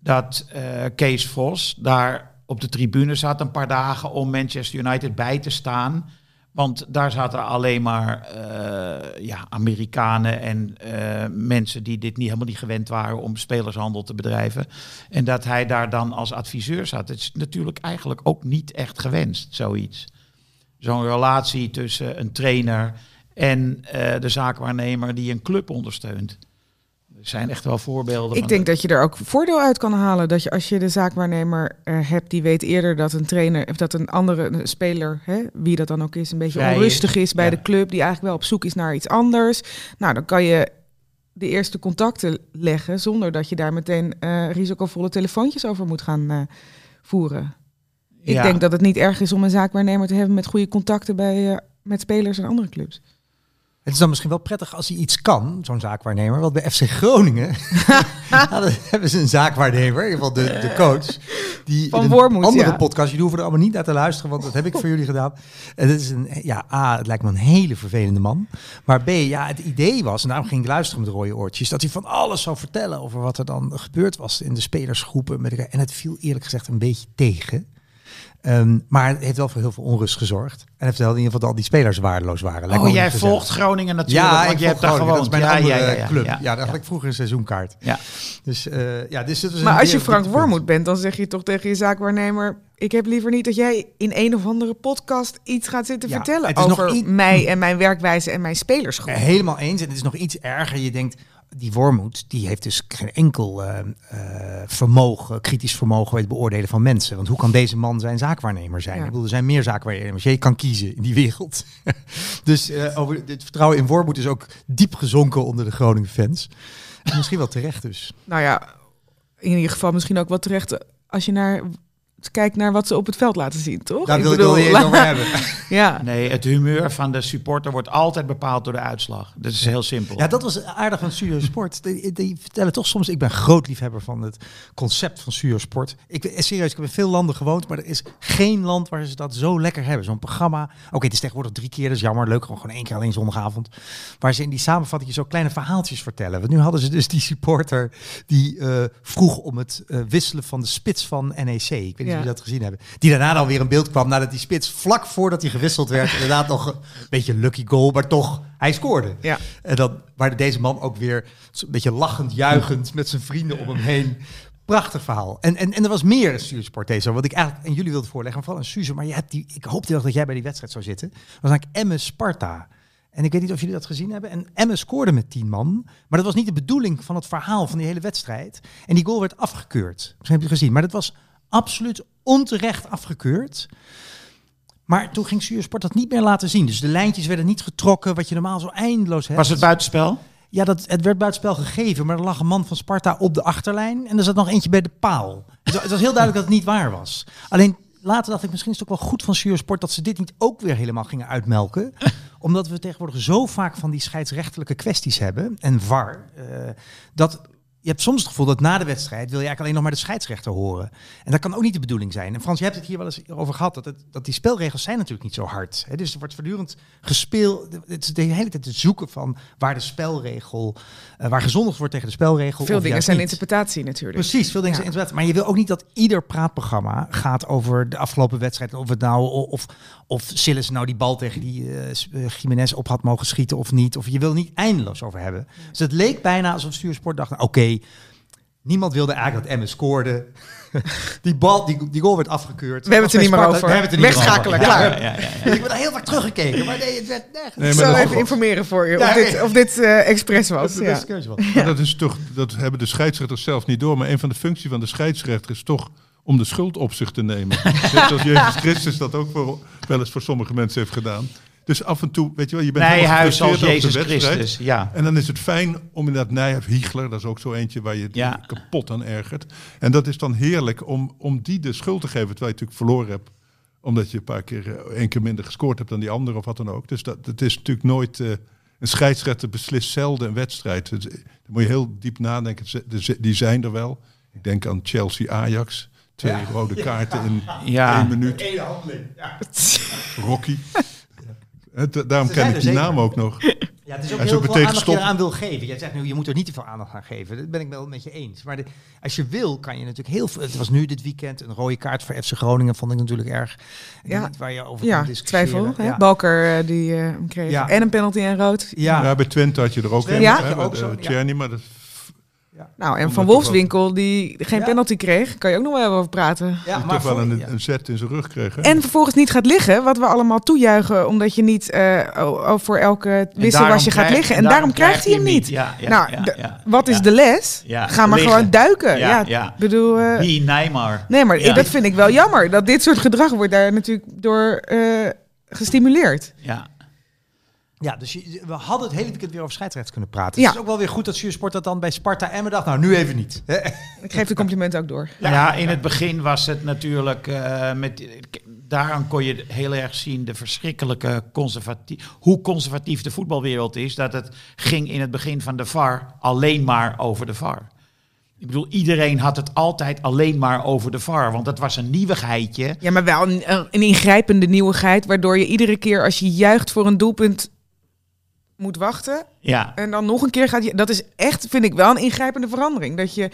dat eh, Kees Vos daar op de tribune zat een paar dagen om Manchester United bij te staan. Want daar zaten alleen maar eh, ja, Amerikanen en mensen die dit niet helemaal niet gewend waren om spelershandel te bedrijven. En dat hij daar dan als adviseur zat. Het is natuurlijk eigenlijk ook niet echt gewenst, zoiets. Zo'n relatie tussen een trainer en eh, de zaakwaarnemer die een club ondersteunt. Er zijn echt wel voorbeelden. Ik denk dat je er ook voordeel uit kan halen. Dat je als je de zaakwaarnemer eh, hebt, die weet eerder dat een trainer of dat een andere een speler, hè, wie dat dan ook is, een beetje Vrij onrustig is bij Ja. de club, die eigenlijk wel op zoek is naar iets anders. Nou, dan kan je de eerste contacten leggen zonder dat je daar meteen eh, risicovolle telefoontjes over moet gaan voeren. Ik Ja. denk dat het niet erg is om een zaakwaarnemer te hebben met goede contacten bij, eh, met spelers en andere clubs. Het is dan misschien wel prettig als hij iets kan, zo'n zaakwaarnemer. Want bij FC Groningen <laughs> hebben ze een zaakwaarnemer, in ieder geval de, de coach. Die Van Wormoed, andere ja. podcast, jullie hoeven er allemaal niet naar te luisteren, want dat heb ik voor jullie gedaan. En het is een, ja, A, het lijkt me een hele vervelende man. Maar B, ja, het idee was, en daarom ging ik luisteren met rode oortjes, dat hij van alles zou vertellen over wat er dan gebeurd was in de spelersgroepen. Met elkaar. En het viel eerlijk gezegd een beetje tegen. Ehm, maar het heeft wel voor heel veel onrust gezorgd. En hij vertelde in ieder geval dat al die spelers waardeloos waren. Lijkt Oh, jij gezellig. volgt Groningen natuurlijk, Ja, want ik je hebt daar. Dat is mijn ja, andere ja, ja, ja, club. ja. Daar had ik vroeger een seizoenkaart. Ja. Dus, eh, ja, dus dit was Maar een als je Frank Wormoed bent, dan zeg je toch tegen je zaakwaarnemer... ik heb liever niet dat jij in een of andere podcast iets gaat zitten Ja, vertellen... over mij en mijn werkwijze en mijn spelersgroep. Helemaal eens. En het is nog iets erger. Je denkt, die Wormoed, die heeft dus geen enkel eh, eh, vermogen, kritisch vermogen bij het beoordelen van mensen. Want hoe kan deze man zijn zaakwaarnemer zijn? Ja. Ik bedoel, er zijn meer zaakwaarnemers. Je kan kiezen in die wereld. <laughs> dus eh, over het vertrouwen in Wormoed is ook diep gezonken onder de Groningen fans. En misschien wel terecht dus. Nou ja, in ieder geval misschien ook wel terecht... als je naar, kijkt naar wat ze op het veld laten zien, toch? Daar wil ik wel eens over <laughs> hebben. Ja, Nee, het humeur van de supporter wordt altijd bepaald door de uitslag. Dat is heel simpel. Ja, dat was aardig van Studio Sport. Die, die vertellen toch soms, ik ben groot liefhebber van het concept van Studio Sport. Ik ben serieus, ik heb in veel landen gewoond, maar er is geen land waar ze dat zo lekker hebben. Zo'n programma. Oké, het is tegenwoordig drie keer, dat is jammer. Leuk, gewoon één keer alleen zondagavond. Waar ze in die samenvatting zo kleine verhaaltjes vertellen. Want nu hadden ze dus die supporter die eh, vroeg om het eh, wisselen van de spits van NEC. Ik weet Ja. jullie dat gezien hebben. Die daarna dan weer in beeld kwam nadat die spits vlak voordat hij gewisseld werd, <laughs> inderdaad nog een beetje lucky goal, maar toch, hij scoorde. ja. En dan waar deze man ook weer een beetje lachend, juichend met zijn vrienden om hem heen. Prachtig verhaal. En, en, en er was meer Stuursport deze, wat ik eigenlijk en jullie wilde voorleggen, vooral een Suze, maar je hebt die, ik hoopte wel dat jij bij die wedstrijd zou zitten. Dat was eigenlijk Emme Sparta. En ik weet niet of jullie dat gezien hebben. En Emme scoorde met 10 man. Maar dat was niet de bedoeling van het verhaal van die hele wedstrijd. En die goal werd afgekeurd. Misschien heb je het gezien. Maar dat was absoluut onterecht afgekeurd. Maar toen ging Stuursport dat niet meer laten zien. Dus de lijntjes werden niet getrokken, wat je normaal zo eindeloos hebt. Was het buitenspel? Ja, dat, het werd buitenspel gegeven, maar er lag een man van Sparta op de achterlijn en er zat nog eentje bij de paal. Dus het was heel duidelijk dat het niet waar was. Alleen later dacht ik, misschien is het ook wel goed van Sport dat ze dit niet ook weer helemaal gingen uitmelken. <laughs> Omdat we tegenwoordig zo vaak van die scheidsrechtelijke kwesties hebben en VAR, eh, dat je hebt soms het gevoel dat na de wedstrijd wil je eigenlijk alleen nog maar de scheidsrechter horen. En dat kan ook niet de bedoeling zijn. En Frans, je hebt het hier wel eens over gehad, dat, het, dat die spelregels zijn natuurlijk niet zo hard. Hè? Dus er wordt voortdurend gespeeld. Het is de hele tijd het zoeken van waar de spelregel, eh, waar gezondigd wordt tegen de spelregel. Veel dingen zijn niet. interpretatie natuurlijk. Precies, veel dingen Ja. zijn internet. Maar je wil ook niet dat ieder praatprogramma gaat over de afgelopen wedstrijd. Of het nou, of, of Sillis nou die bal tegen die eh, eh, Jiménez op had mogen schieten of niet. Of je wil niet eindeloos over hebben. Dus het leek bijna alsof Stuursport dacht, nou, oké, niemand wilde eigenlijk dat Emmen scoorde. <laughs> die, bal, die, die goal werd afgekeurd. We hebben het er niet meer over. We hebben het er niet meer Wegschakelen, over. klaar. Ja, ja, ja, ja. Ik ben daar heel vaak teruggekeken, maar nee, het werd nergens. Nee, Ik zal even informeren voor je Ja, of dit, of dit eh, expres was. Dat is de. Maar dat, is toch, dat hebben de scheidsrechters zelf niet door. Maar een van de functies van de scheidsrechter is toch om de schuld op zich te nemen. <laughs> Net als Jezus Christus dat ook voor, wel eens voor sommige mensen heeft gedaan. Dus af en toe, weet je wel, je bent Nijhuis als Jezus wedstrijd. Christus. Ja. En dan is het fijn om inderdaad Nijhuis, Hiegler, dat is ook zo eentje waar je Ja. kapot aan ergert. En dat is dan heerlijk om, om die de schuld te geven, terwijl je natuurlijk verloren hebt. Omdat je een paar keer, eh, één keer minder gescoord hebt dan die andere of wat dan ook. Dus dat, het is natuurlijk nooit, eh, een scheidsrechter beslist zelden een wedstrijd. Dus, eh, dan moet je heel diep nadenken, die zijn er wel. Ik denk aan Chelsea-Ajax. Twee rode kaarten in Ja. één minuut. Rocky. Het, daarom ken ik die naam ook nog. Ja, het is ook Hij is heel ook veel aandacht die je eraan wil geven. Jij zegt nu, je moet er niet te veel aandacht aan geven. Dat ben ik wel met je eens. Maar de- als je wil, kan je natuurlijk heel veel... Het was nu dit weekend een rode kaart voor FC Groningen, vond ik natuurlijk erg. Ja. Waar je over Ja, twijfel. Hè? Ja. Balker eh, die eh, hem kreeg. Ja. En een penalty en rood. Ja. Ja, bij Twente had je er ook Twente een. hè, je ook zo, ja. Tjerni, maar dat, Nou, en Omdat Van Wolfswinkel die geen Ja. penalty kreeg, kan je ook nog wel even over praten. Ja, die maar toch wel een, ja. een zet in zijn rug kreeg. Hè? En vervolgens niet gaat liggen, wat we allemaal toejuichen, omdat je niet eh, voor elke wisselwasje gaat liggen. En daarom krijgt hij hem niet. Ja, ja, nou, ja, de- ja, wat is ja. de les? Ja, Ga maar liggen. gewoon duiken. Ja, Ja, ja. ik bedoel... eh, Wie Neymar. nee, maar Ja. dat vind ik wel jammer. Dat dit soort gedrag wordt daar natuurlijk door eh, gestimuleerd. Ja. Ja, dus je- we hadden het hele weekend weer over scheidsrechts kunnen praten. Ja. Het is ook wel weer goed dat Sport dat dan bij Sparta en we dachten, nou nu even niet. Ik geef de complimenten ook door. Ja. in het begin was het natuurlijk eh, met daarom kon je heel erg zien de verschrikkelijke conservatief hoe conservatief de voetbalwereld is dat het ging in het begin van de VAR alleen maar over de VAR. Ik bedoel, iedereen had het altijd alleen maar over de VAR, want dat was een nieuwigheidje. Ja, maar wel een, een ingrijpende nieuwigheid, waardoor je iedere keer als je juicht voor een doelpunt moet wachten. Ja, En dan nog een keer gaat je. Dat is echt, vind ik wel een ingrijpende verandering. Dat je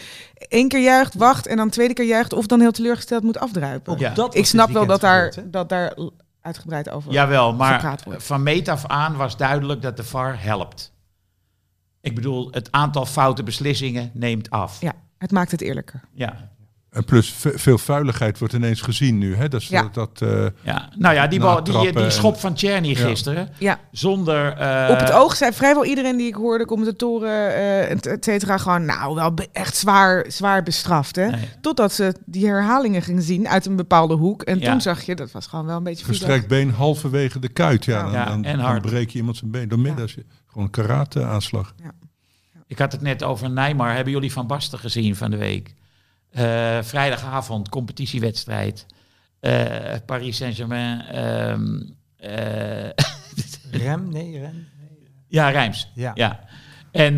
één keer juicht, wacht en dan tweede keer juicht of dan heel teleurgesteld moet afdruipen. Ook Ja. dat ik snap wel dat daar, dat daar uitgebreid over. jawel, maar gepraat wordt. van meet af aan was duidelijk dat de VAR helpt. Ik bedoel, het aantal foute beslissingen neemt af. Ja, het maakt het eerlijker. Ja. En plus ve- veel vuiligheid wordt ineens gezien nu. Hè? Dat, is Ja. dat, dat, eh, Ja, nou ja, die, bal, die, die schop van Czerny Ja. gisteren, Ja, zonder... eh, op het oog zei vrijwel iedereen die ik hoorde, commentatoren, eh, et et cetera, gewoon nou wel echt zwaar, zwaar bestraft. Hè? Nee. Totdat ze die herhalingen gingen zien uit een bepaalde hoek. En Ja. toen zag je, dat was gewoon wel een beetje gestrekt been halverwege de kuit. Ja, dan, Ja, dan, en dan breek je iemand zijn been. Door midden, als je, gewoon een karate-aanslag. Ik had het net over Neymar. Hebben jullie Van Basten gezien van de week? Eh, vrijdagavond, competitiewedstrijd. Eh, Paris Saint-Germain. ehm, eh, <laughs> Rem? Nee, Rem? ja, Rijms. Ja. Ja. En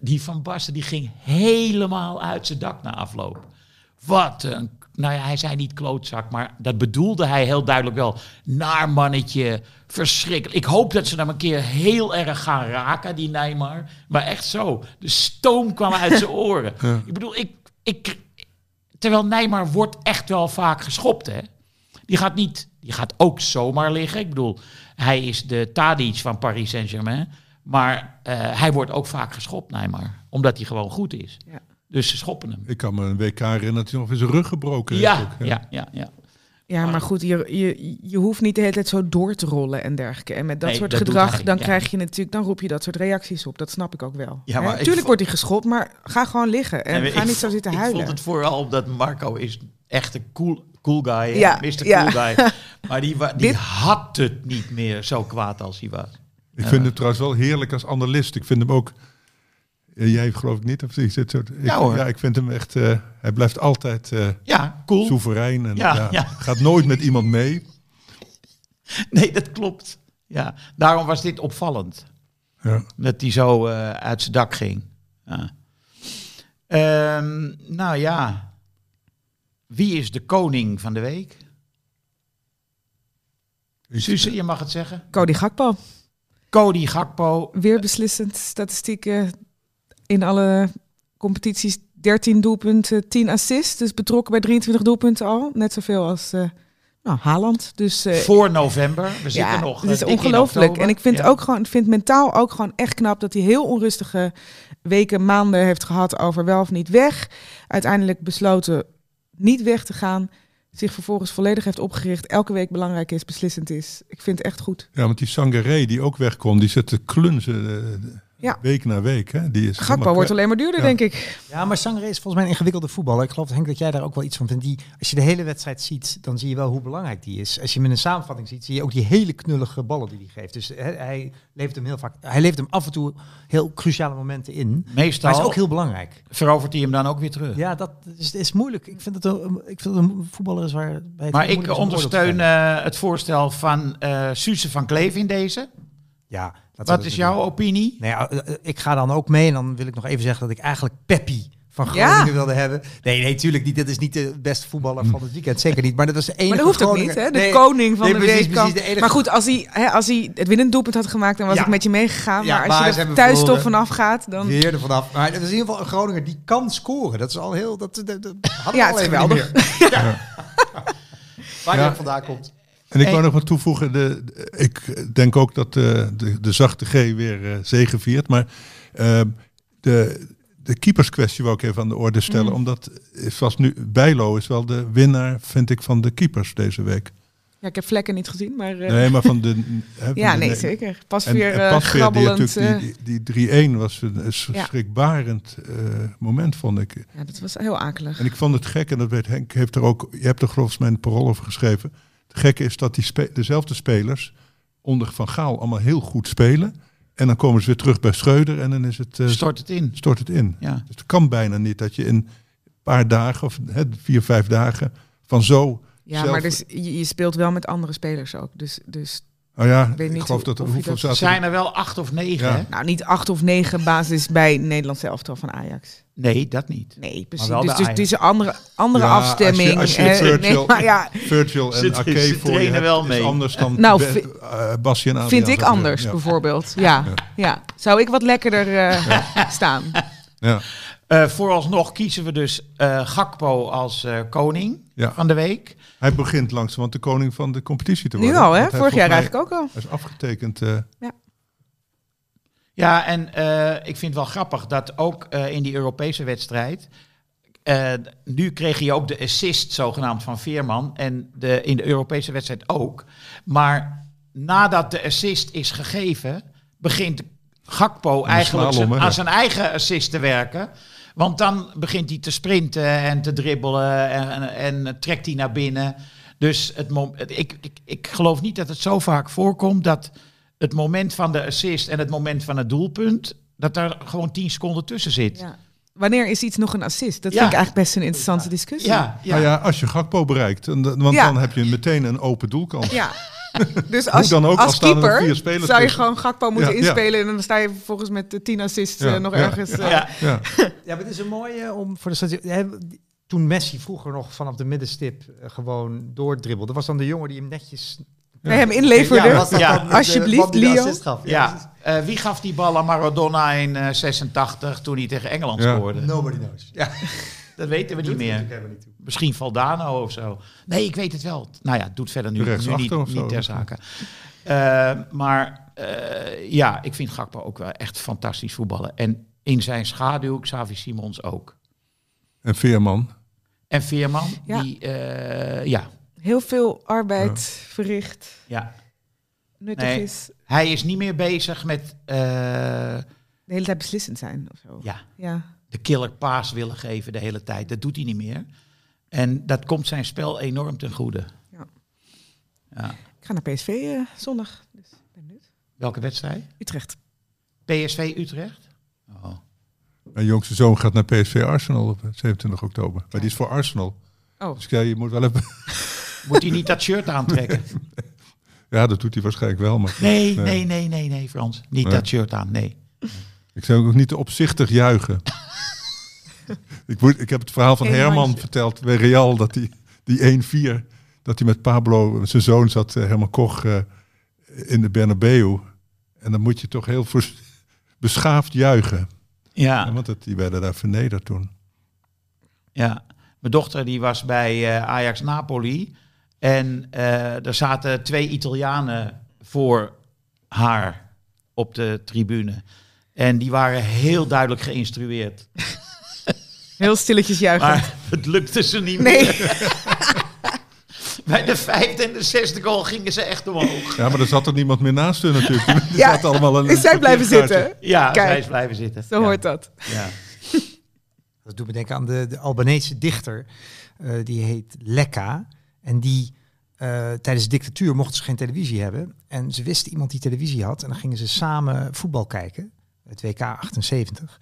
die Van Basten die ging helemaal uit zijn dak na afloop. Wat een... Nou ja, hij zei niet klootzak, maar dat bedoelde hij heel duidelijk wel. Naar mannetje, verschrikkelijk. Ik hoop dat ze hem een keer heel erg gaan raken, die Neymar. Maar echt zo. De stoom kwam uit zijn oren. Ik bedoel, ik, ik, terwijl Neymar wordt echt wel vaak geschopt, hè. Die gaat niet, die gaat ook zomaar liggen. Ik bedoel, hij is de Tadic van Paris Saint-Germain. Maar eh, hij wordt ook vaak geschopt, Neymar. Omdat hij gewoon goed is. Ja. Dus ze schoppen hem. Ik kan me een WK herinneren dat hij nog in zijn rug gebroken heeft. Ja, ook, ja, ja, ja. Ja, maar goed, je, je, je hoeft niet de hele tijd zo door te rollen en dergelijke. En met dat Nee, soort dat gedrag, dan ja. krijg je natuurlijk, dan roep je dat soort reacties op. Dat snap ik ook wel. Ja, maar ik Tuurlijk wordt hij geschopt, maar ga gewoon liggen en ga ik niet zo zitten Ik huilen. vond het vooral omdat Marco is echt een cool, cool guy. Ja, Mr. ja. Cool guy. <laughs> Maar die, die Dit- had het niet meer zo kwaad als hij was. Ik vind hem trouwens wel heerlijk als analist. Ik vind hem ook... eh, Jij geloof ik niet, of zit zo... Ik, Ja, hoor. ja, ik vind hem echt... eh, hij blijft altijd eh, Ja, cool. soeverein. En, Ja, ja, ja. Gaat nooit met iemand mee. <laughs> Nee, dat klopt. Ja, daarom was dit opvallend. Ja. Dat hij zo eh, uit zijn dak ging. Ja. Ehm, nou ja. Wie is de koning van de week? Suze, je mag het zeggen. Cody Gakpo, Cody Gakpo. weer beslissend. Statistieken in alle competities. 13 doelpunten, 10 assists. Dus betrokken bij 23 doelpunten al. Net zoveel als eh nou, Haaland. Dus eh, Voor november. We zitten ja, nog. het is eh, ongelooflijk. En ik vind Ja. ook gewoon, ik vind mentaal ook gewoon echt knap dat hij heel onrustige weken, maanden heeft gehad over wel of niet weg. Uiteindelijk besloten niet weg te gaan. Zich vervolgens volledig heeft opgericht. Elke week belangrijk is, beslissend is. Ik vind het echt goed. Ja, want die Sangaré die ook weg kon, die zit te klunzen eh, Ja. week na week. Hè? Die is Gakpo helemaal wordt alleen maar duurder, Ja. denk ik. Ja, maar Sangre is volgens mij een ingewikkelde voetballer. Ik geloof, Henk, dat jij daar ook wel iets van vindt. Die, als je de hele wedstrijd ziet, dan zie je wel hoe belangrijk die is. Als je hem in een samenvatting ziet, zie je ook die hele knullige ballen die hij geeft. Dus hij, hij levert hem heel vaak, hij levert hem af en toe heel cruciale momenten in. Maar Meestal hij is ook heel belangrijk. verovert hij hem dan ook weer terug. Ja, dat is, is moeilijk. Ik vind een, ik vind het een voetballer is waar. bij het Maar ik ondersteun eh, het voorstel van eh Suze van Kleef in deze. Ja, we Wat dat is doen. jouw opinie? Nee, ja, eh, eh, ik ga dan ook mee en dan wil ik nog even zeggen dat ik eigenlijk Peppi van Ja. Groningen wilde hebben. Nee, nee, tuurlijk niet. Dat is niet de beste voetballer van het weekend. Zeker niet. Maar dat was de enige Maar dat hoeft ook niet, hè? De Nee, koning van nee, de precies, week kan. precies, de enige- Maar goed, als hij, hè, als hij het winnend doelpunt had gemaakt, dan was Ja. ik met je meegegaan. Ja, maar als je er thuis toch vanaf gaat, dan... Weer er vanaf. Maar dat is in ieder geval een Groninger die kan scoren. Dat is al heel... Dat, dat, dat Ja, al het is geweldig. <laughs> Waar ook vandaan komt. En ik wou nog wat toevoegen. De, de- ik denk ook dat de, de, de zachte G weer eh zegeviert. Maar eh, de, de keeperskwestie wou ik even aan de orde stellen. Mm. Omdat is vast nu, Bijlo is wel de winnaar, vind ik, van de keepers deze week. Ja, ik heb vlekken niet gezien, maar... eh, Nee, maar van de... <laughs> hè, ja, nee, zeker. Pas weer en eh, Pasveer, die, grabbelend. natuurlijk, eh, die, die, die 3-1 was een, Ja. schrikbarend eh, moment, vond ik. ja, dat was heel akelig. En ik vond het gek, en dat weet Henk, heeft er ook, je hebt er ik mij een parool over geschreven. Het gekke is dat die spe- dezelfde spelers onder Van Gaal allemaal heel goed spelen. En dan komen ze weer terug bij Schreuder en dan is het, eh, Stort het in. stort het in. Ja. Dus het kan bijna niet dat je in een paar dagen, of hè, vier, vijf dagen, van zo... Ja, zelf- maar dus, je, je speelt wel met andere spelers ook. Dus, dus Oh ja, weet ik geloof hoe- dat er hoeveel dat- zaten zijn er wel acht of negen, Ja. hè? nou, niet acht of negen basis bij Nederlands elftal van Ajax. Nee, dat niet. Nee, precies. wel Dus, de dus het is een andere, andere Ja, als je- afstemming. als je hè. Virgil- nee, maar ja, Virgil en ze voor je hebt, wel is mee. anders dan Nou, Be- eh, Basje en Adriaan, vind ik anders, Ja. bijvoorbeeld. Ja, ja. Zou ik wat lekkerder eh, <laughs> staan? Ja. Eh, vooralsnog kiezen we dus eh, Gakpo als eh, koning Ja. van de week. Hij begint langzaam de koning van de competitie te Nu worden. al, hè? Want Vorig jaar eigenlijk ook al. Hij is afgetekend. eh, Ja, en eh, ik vind het wel grappig dat ook eh, in die Europese wedstrijd. nu kreeg je ook de assist zogenaamd van Veerman. En de, in de Europese wedstrijd ook. Maar nadat de assist is gegeven, begint Gakpo eigenlijk aan zijn eigen assist te werken. Want dan begint hij te sprinten en te dribbelen en, en, en trekt hij naar binnen. Dus het mom- ik, ik, ik geloof niet dat het zo vaak voorkomt dat het moment van de assist en het moment van het doelpunt, dat daar gewoon 10 seconden tussen zit. Ja, Ja. Wanneer is iets nog een assist? Dat Ja. vind ik eigenlijk best een interessante discussie. ja, Nou ja, als je Gakpo bereikt, en dan- want Ja. dan heb je meteen een open doelkant. Ja. <laughs> Dus als, dan ook, als er keeper vier spelers zou je tussen. gewoon Gakpo moeten Ja, ja. inspelen en dan sta je vervolgens met de 10 assists Ja, eh, nog ja, ergens. eh, Ja. Ja. <laughs> Ja, maar het is een mooie om voor de Toen Messi vroeger nog vanaf de middenstip eh, gewoon doordribbelde, was dan de jongen die hem netjes. Bij hem inleverde. Ja, was dat Ja. dan de Alsjeblieft, Leo. gaf? Ja, eh, wie gaf die bal aan Maradona in eh 86 toen hij tegen Engeland Ja. scoorde? Nobody knows. Ja, <laughs> Dat weten we niet meer. Misschien Valdano of zo. Nee, ik weet het wel. Nou ja, het doet verder nu, nu niet, zo. niet ter zake. Eh, maar eh, ja, ik vind Gakpo ook wel echt fantastisch voetballen. En in zijn schaduw Xavi Simons ook. En Veerman. En Veerman, Ja. die, eh, ja, Heel veel arbeid verricht, ja, nuttig Nee. is. hij is niet meer bezig met eh, De hele tijd beslissend zijn of zo. ja, Ja. De killer paas willen geven de hele tijd. Dat doet hij niet meer. En dat komt zijn spel enorm ten goede. Ja. Ja. Ik ga naar PSV eh, zondag. Dus ben benieuwd. Welke wedstrijd? Utrecht. PSV Utrecht? Oh. Mijn jongste zoon gaat naar PSV Arsenal op 27 oktober. Maar die is voor Arsenal. Oh. Dus ja, je moet wel even... <laughs> Moet hij niet dat shirt aantrekken? <laughs> Ja, dat doet hij waarschijnlijk wel. Maar Nee, Nee. nee, nee, nee, nee, Frans. Niet Nee. dat shirt aan, nee. ik zou ook niet te opzichtig juichen. Ik, moet, ik heb het verhaal van Geen Herman handje. verteld bij Real. Dat die, die 1-4, dat hij met Pablo, zijn zoon zat, eh, Herman Koch, eh, in de Bernabeu. En dan moet je toch heel <laughs> beschaafd juichen. Ja, Ja, want het, die werden daar vernederd toen. ja. Mijn dochter die was bij eh, Ajax Napoli. En eh, er zaten twee Italianen voor haar op de tribune. En die waren heel duidelijk geïnstrueerd. <laughs> Heel stilletjes juichen. Maar het lukte ze niet Nee. meer. <laughs> Bij de vijfde en de zesde goal gingen ze echt omhoog. Ja, maar er zat er niemand meer naast hun natuurlijk. Die Ja, zaten allemaal een, Is zij blijven zitten? Ja, Kijk. zij is blijven zitten. Zo ja. hoort dat. Ja. <laughs> Dat doet me denken aan de, de Albanese dichter. eh, die heet Lekka. En die eh, tijdens de dictatuur mochten ze geen televisie hebben. En ze wisten iemand die televisie had. En dan gingen ze samen voetbal kijken. Het WK 78.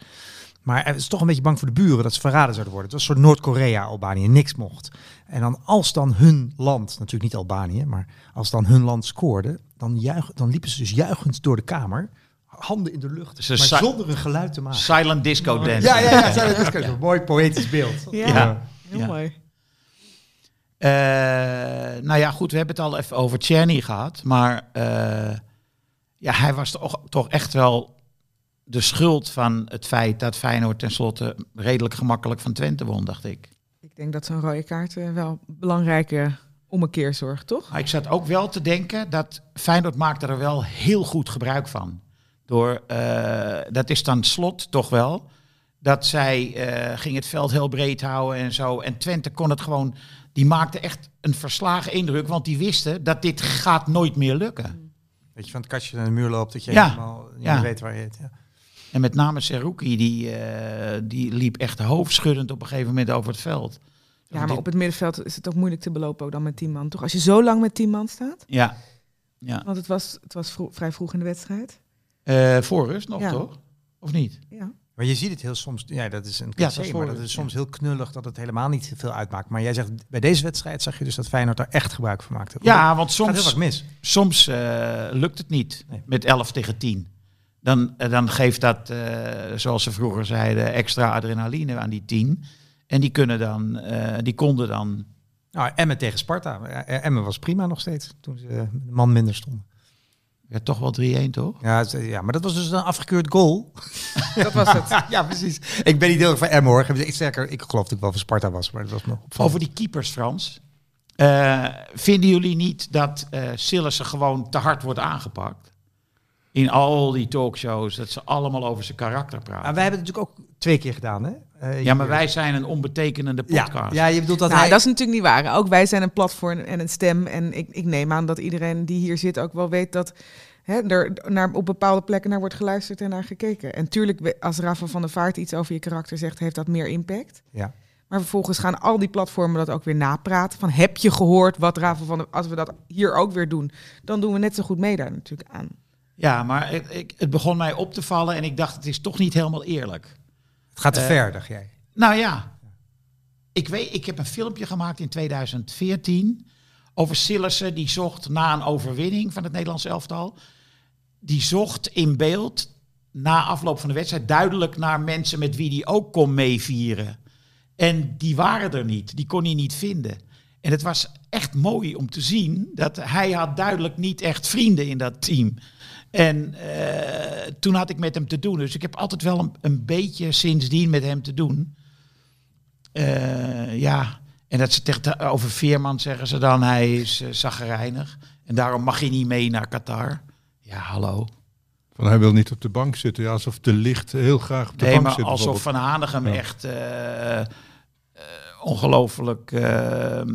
Maar hij was toch een beetje bang voor de buren dat ze verraden zouden worden. Het was een soort Noord-Korea, Albanië, niks mocht. En dan als dan hun land, natuurlijk niet Albanië, maar als dan hun land scoorde, dan, juich, dan liepen ze dus juichend door de kamer. handen in de lucht, Ze maar zonder een geluid te maken. Silent disco dance. Ja, ja, ja. Dat is een mooi poëtisch beeld. Ja, Ja. heel Ja. mooi. Eh, nou ja, goed, we hebben het al even over Czerny gehad. Maar eh, ja, hij was toch, toch echt wel de schuld van het feit dat Feyenoord tenslotte redelijk gemakkelijk van Twente won, dacht ik. Ik denk dat zo'n rode kaart eh, wel belangrijke ommekeer zorgt, toch? Maar ik zat ook wel te denken dat Feyenoord maakte er wel heel goed gebruik van. Door, eh, dat is dan slot toch wel, dat zij eh, ging het veld heel breed houden en zo. En Twente kon het gewoon, die maakte echt een verslagen indruk, want die wisten dat dit gaat nooit meer lukken. Dat je van het kastje naar de muur loopt, dat je Ja. helemaal niet Ja. weet waar je het... Ja. En met name Seruki, die, eh, die liep echt hoofdschuddend op een gegeven moment over het veld. Ja, maar op het middenveld is het ook moeilijk te belopen ook dan met 10 man, toch? Als je zo lang met 10 man staat, Ja, ja. want het was, het was vro- vrij vroeg in de wedstrijd. Eh, voor rust nog, Ja. toch? Of niet? Ja. Maar je ziet het heel soms, ja, dat is een dat cliché, is maar voor- dat is ja. soms heel knullig dat het helemaal niet veel uitmaakt. Maar jij zegt, bij deze wedstrijd zag je dus dat Feyenoord daar echt gebruik van maakte. Ja, want soms, mis. soms eh, lukt het niet Nee. met 11 tegen 10. Dan, dan geeft dat, eh, zoals ze vroeger zeiden, extra adrenaline aan die 10. En die, kunnen dan, eh, die konden dan... Nou, Emmen tegen Sparta. Emmen was prima nog steeds, toen ze een man minder stonden. Ja, toch wel 3-1, toch? Ja, ja, maar dat was dus een afgekeurd goal. <laughs> Dat was het. <laughs> ja, precies. Ik ben niet heel erg van Emmen hoor. Ik, sterker, ik geloof dat ik wel van Sparta was, maar dat was nog opvallend. Over die keepers, Frans. Eh, vinden jullie niet dat eh Sillissen gewoon te hard wordt aangepakt? In al die talkshows, dat ze allemaal over zijn karakter praten. Maar wij hebben het natuurlijk ook twee keer gedaan, hè? Eh, ja, maar hier. wij zijn een onbetekenende podcast. Ja, ja, je bedoelt dat nou, hij... dat is natuurlijk niet waar. Ook wij zijn een platform en een stem. En ik, ik neem aan dat iedereen die hier zit ook wel weet dat hè, er naar, op bepaalde plekken naar wordt geluisterd en naar gekeken. En tuurlijk, als Rafa van der Vaart iets over je karakter zegt, heeft dat meer impact. Ja. Maar vervolgens gaan al die platformen dat ook weer napraten. Van heb je gehoord wat Rafa van der... Als we dat hier ook weer doen, dan doen we net zo goed mee daar natuurlijk aan. Ja, maar ik, ik, het begon mij op te vallen en ik dacht, het is toch niet helemaal eerlijk. Het gaat te Eh, ver, dacht jij. Nou ja, ik, weet, ik heb een filmpje gemaakt in 2014 over Sillissen. Die zocht na een overwinning van het Nederlands elftal. Die zocht in beeld na afloop van de wedstrijd duidelijk naar mensen met wie die ook kon meevieren. En die waren er niet, die kon hij niet vinden. En het was echt mooi om te zien dat hij had duidelijk niet echt vrienden in dat team. En eh, toen had ik met hem te doen. Dus ik heb altijd wel een, een beetje sindsdien met hem te doen. Eh, ja, en dat ze tegen over Veerman zeggen ze dan, hij is uh. En daarom mag hij niet mee naar Qatar. Ja, hallo. Van hij wil niet op de bank zitten. Ja, alsof de licht heel graag op de Nee, bank maar zit. alsof. Van Hanegem Ja. echt ongelooflijk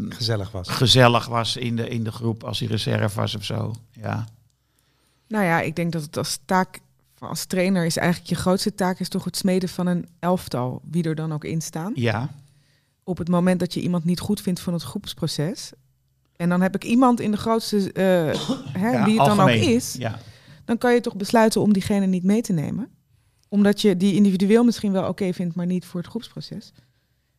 Gezellig was. gezellig was in de, in de groep als hij reserve was of zo. Ja. Nou ja, ik denk dat het als taak, als trainer is eigenlijk je grootste taak is toch het smeden van een elftal, wie er dan ook in staan. ja. Op het moment dat je iemand niet goed vindt van het groepsproces, en dan heb ik iemand in de grootste, eh, <coughs> hè, Ja, wie het dan ook is, Ja. dan kan je toch besluiten om diegene niet mee te nemen. Omdat je die individueel misschien wel oké vindt, maar niet voor het groepsproces.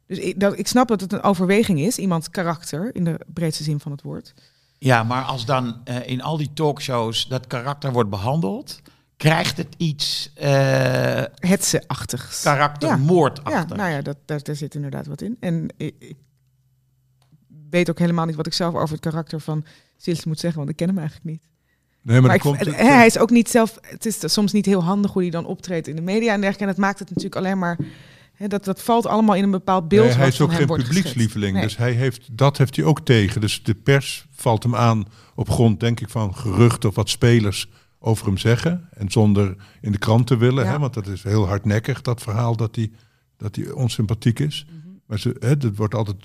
Dus ik, dat, ik snap dat het een overweging is, iemands karakter, in de breedste zin van het woord. Ja, maar als dan eh, in al die talkshows dat karakter wordt behandeld, krijgt het iets eh Hetze-achtigs. karaktermoordachtig. Ja, nou ja, dat, daar, daar zit inderdaad wat in. En ik, ik weet ook helemaal niet wat ik zelf over het karakter van Sils moet zeggen, want ik ken hem eigenlijk niet. Nee, maar, Maar ik, komt het, hij is ook niet zelf. Het is soms niet heel handig hoe hij dan optreedt in de media en dergelijke. En dat maakt het natuurlijk alleen maar. Dat, dat valt allemaal in een bepaald beeld. Nee, hij is ook geen publiekslieveling. Dus hij heeft, dat heeft hij ook tegen. Dus de pers valt hem aan op grond, denk ik, van geruchten of wat spelers over hem zeggen. En zonder in de krant te willen. Ja. Hè, want dat is heel hardnekkig, dat verhaal dat hij, dat hij onsympathiek is. Mhm. Maar ze, hè, dat wordt altijd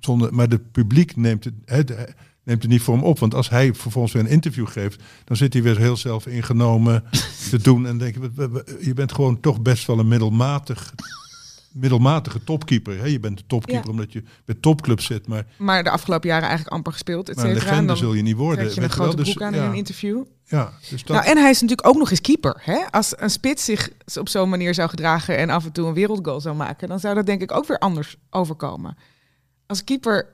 zonder. Maar het publiek neemt het, hè, de- neemt het niet voor hem op. Want als hij vervolgens weer een interview geeft, dan zit hij weer heel zelf ingenomen <laughs> te doen. En denk je, je bent gewoon toch best wel een middelmatig. Middelmatige topkeeper. Hè? Je bent de topkeeper Ja. omdat je bij topclubs zit, maar, Maar de afgelopen jaren eigenlijk amper gespeeld. Et maar een legende zul je niet worden. je een je wel. grote Dus, aan ja, in een interview. ja, dus dat, Nou, en hij is natuurlijk ook nog eens keeper. Hè? Als een spits zich op zo'n manier zou gedragen en af en toe een wereldgoal zou maken, dan zou dat denk ik ook weer anders overkomen. Als keeper,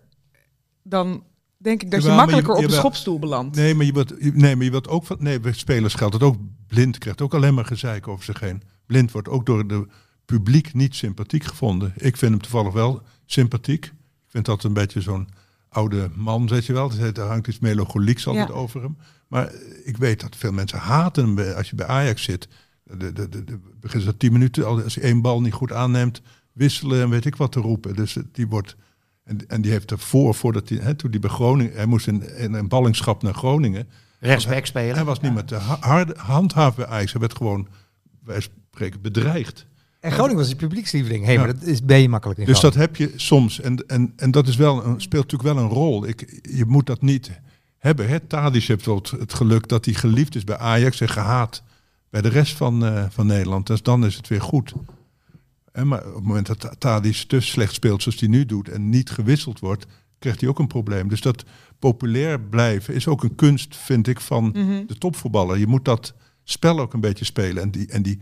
dan denk ik dat je Jawel, maar je- makkelijker op de schopstoel belandt. Nee, maar je je- nee, maar je wilt ook van. Nee, bij spelers geldt het ook. Blind krijgt ook alleen maar gezeik over zich heen. Blind wordt ook door de publiek niet sympathiek gevonden. Ik vind hem toevallig wel sympathiek. Ik vind dat een beetje zo'n oude man, weet je wel. Er hangt iets melancholieks altijd Ja. over hem. Maar ik weet dat veel mensen haten hem als je bij Ajax zit. De, de, ze tien minuten, al- als hij één bal niet goed aanneemt, wisselen en weet ik wat te roepen. Dus die wordt. En, en die heeft ervoor, voordat hij, hè, toen hij bij Groningen, hij moest in, in een ballingschap naar Groningen. Rechtsback spelen. Hij was niet met de ha- harde handhaven bij Ajax. Hij werd gewoon, wij spreken, bedreigd. En Groningen was die publiekslieveling. Hé, Ja. maar dat is ben je makkelijk in Dus dat heb je soms. En, en, en dat is wel een, speelt natuurlijk wel een rol. Ik, je moet dat niet hebben. Hè? Tadic heeft wel het, het geluk dat hij geliefd is bij Ajax en gehaat bij de rest van, eh, van Nederland. Dus dan is het weer goed. En maar op het moment dat Tadic te slecht speelt zoals hij nu doet en niet gewisseld wordt, krijgt hij ook een probleem. Dus dat populair blijven is ook een kunst, vind ik, van Mhm. de topvoetballer. Je moet dat spel ook een beetje spelen. En die, en die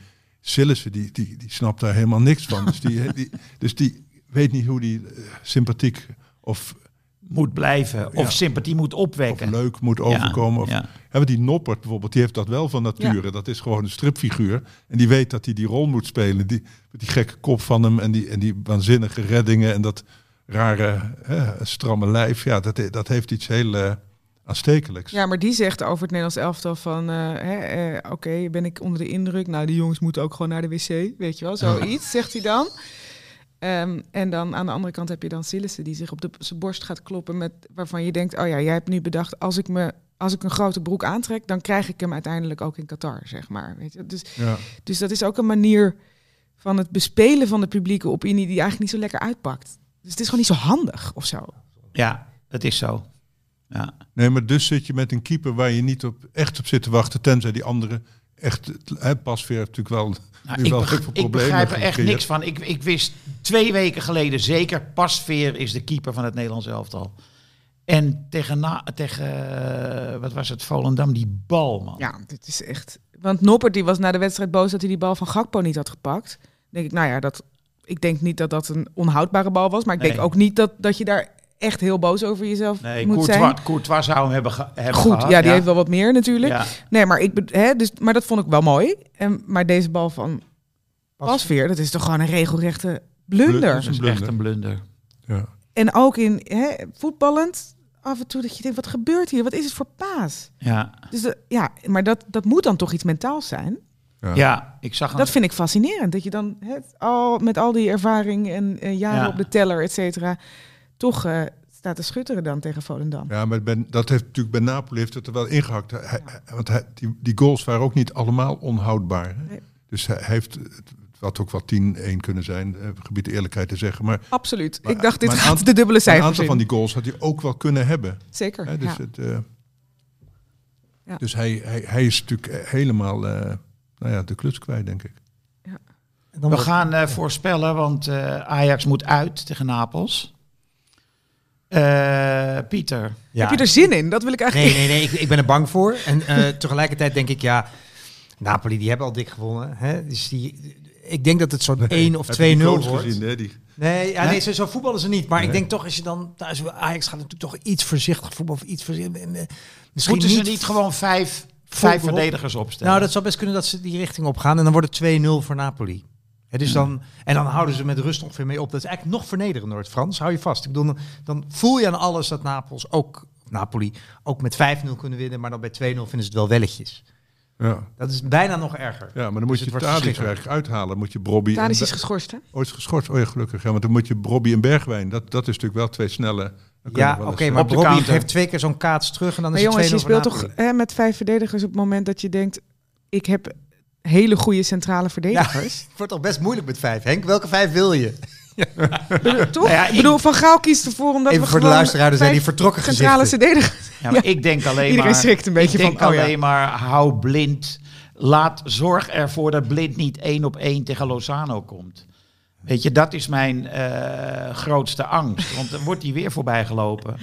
Sillissen, die, die, die snapt daar helemaal niks van. Dus die, die, dus die weet niet hoe die eh, sympathiek of, Moet blijven. Of Ja. sympathie moet of opwekken. leuk moet overkomen. Of, Ja. Die Noppert bijvoorbeeld, die heeft dat wel van nature. Dat is gewoon een stripfiguur. En die weet dat hij die rol moet spelen. Die, met die gekke kop van hem en die, en die waanzinnige reddingen en dat rare hè, stramme lijf. Ja, dat, dat heeft iets heel eh, aanstekelijks. Ja, maar die zegt over het Nederlands elftal van... eh, hè, eh, oké, ben ik onder de indruk? Nou, die jongens moeten ook gewoon naar de wc, weet je wel. Zoiets, zegt hij dan. Ehm, en dan aan de andere kant heb je dan Sillissen die zich op de, zijn borst gaat kloppen... Met, waarvan je denkt, oh ja, jij hebt nu bedacht... als ik, me, als ik een grote broek aantrek, dan krijg ik hem uiteindelijk ook in Qatar, zeg maar. Weet je? Dus, Ja. dus dat is ook een manier van het bespelen van de publieke opinie... die eigenlijk niet zo lekker uitpakt. Dus het is gewoon niet zo handig of zo. ja, dat is zo. Ja. Nee, maar dus zit je met een keeper waar je niet op, echt op zit te wachten, tenzij die andere echt, hè, Pasveer heeft natuurlijk wel, Nou, nu ik, wel veel ik problemen begrijp er echt gecreëerd. niks van. Ik, ik wist twee weken geleden zeker, Pasveer is de keeper van het Nederlands elftal. En tegen, na, tegen eh, wat was het, Volendam, die bal, man. Ja, dit is echt. Want Noppert die was na de wedstrijd boos dat hij die bal van Gakpo niet had gepakt. Dan denk ik, nou ja, dat, ik denk niet dat dat een onhoudbare bal was. Maar ik denk Nee. ook niet dat, dat je daar echt heel boos over jezelf Nee, moet Courtois, zijn. Courtois zou hem hebben, ge- hebben Goed, gehad. ja, die heeft wel wat meer natuurlijk. Ja. Nee, maar, ik, hè, dus, maar dat vond ik wel mooi. En, maar deze bal van Pasveer, dat is toch gewoon een regelrechte blunder. Blunder. Dat is Een echt een blunder. Ja. En ook in hè, voetballend, af en toe dat je denkt, wat gebeurt hier? Wat is het voor paas? Ja. Dus de- ja, maar dat, dat moet dan toch iets mentaals zijn? Ja. ja, ik zag. Dat vind ik fascinerend. Dat je dan het, al, met al die ervaring en eh, jaren Ja. op de teller, et cetera, toch eh, staat te schutteren dan tegen Volendam. Ja, maar ben, dat heeft natuurlijk bij Napoli heeft het er wel ingehakt. Hij, hij- want hij, die, die goals waren ook niet allemaal onhoudbaar. Hè? Nee. Dus hij heeft, het had ook wel 10-1 kunnen zijn, eh, gebied de eerlijkheid te zeggen. Maar, Absoluut. Maar- ik dacht, dit gaat aantal- de dubbele maar een cijfers aantal in. van die goals had hij ook wel kunnen hebben. Zeker, Hè? Dus, ja. het, eh, Ja. dus hij, hij, hij is natuurlijk helemaal eh, nou ja, de kluts kwijt, denk ik. En dan We gaan voorspellen, want eh, Ajax moet uit tegen Napels. Eh, Pieter. Ja. Heb je er zin in? Dat wil ik Nee, eigenlijk... nee, nee, ik, ik ben er bang voor. En eh, <laughs> tegelijkertijd denk ik, ja, Napoli, die hebben al dik gewonnen. Hè? Dus die, ik denk dat het zo'n 1 of 2-0 Heb je die wordt. gezien, hè? Die, Nee, ja, nee zo, zo voetballen ze niet. Maar ik Nee. denk toch, als je dan thuis... Ajax gaat natuurlijk toch iets voorzichtig voetballen. Of iets voorzichtig. eh, Misschien Moeten ze niet gewoon vijf, vijf verdedigers opstellen? Nou, dat zou best kunnen dat ze die richting op gaan. En dan wordt het 2-0 voor Napoli. Hè, dus dan, en dan houden ze met rust ongeveer mee op. Dat is eigenlijk nog vernederender, het Frans. Hou je vast. Ik bedoel, dan, dan voel je aan alles dat Napels ook, Napoli ook met 5-0 kunnen winnen. Maar dan bij 2-0 vinden ze het wel welletjes. ja. Dat is bijna nog erger. ja, maar dan moet Dus je het Tadic eigenlijk uithalen. Moet je Brobby Be- is geschorst, hè? Oh, is geschorst. Oh ja, gelukkig. Ja, want dan moet je Brobby en Bergwijn. Dat, dat is natuurlijk wel twee snelle. Ja, oké, eens, maar counter. heeft twee keer zo'n kaats terug en dan Maar is jongens, je het 2-0 voor speelt toch hè, met vijf verdedigers op het moment dat je denkt... ik heb hele goede centrale verdedigers. Het <laughs> wordt toch best moeilijk met vijf. Henk, welke vijf wil je? <laughs> Bedoel, toch? Nou ja, ik bedoel, Van Gaal kiest ervoor omdat Even we voor de gewoon luisteraar, er zijn die vertrokken centrale verdedigers... Ja, maar ik denk alleen Iedereen maar... schrikt een beetje ik denk van, oh ja. alleen maar, hou blind. Laat, zorg ervoor dat blind niet één op één tegen Lozano komt. Weet je, dat is mijn eh, grootste angst. Want dan wordt hij weer voorbij gelopen.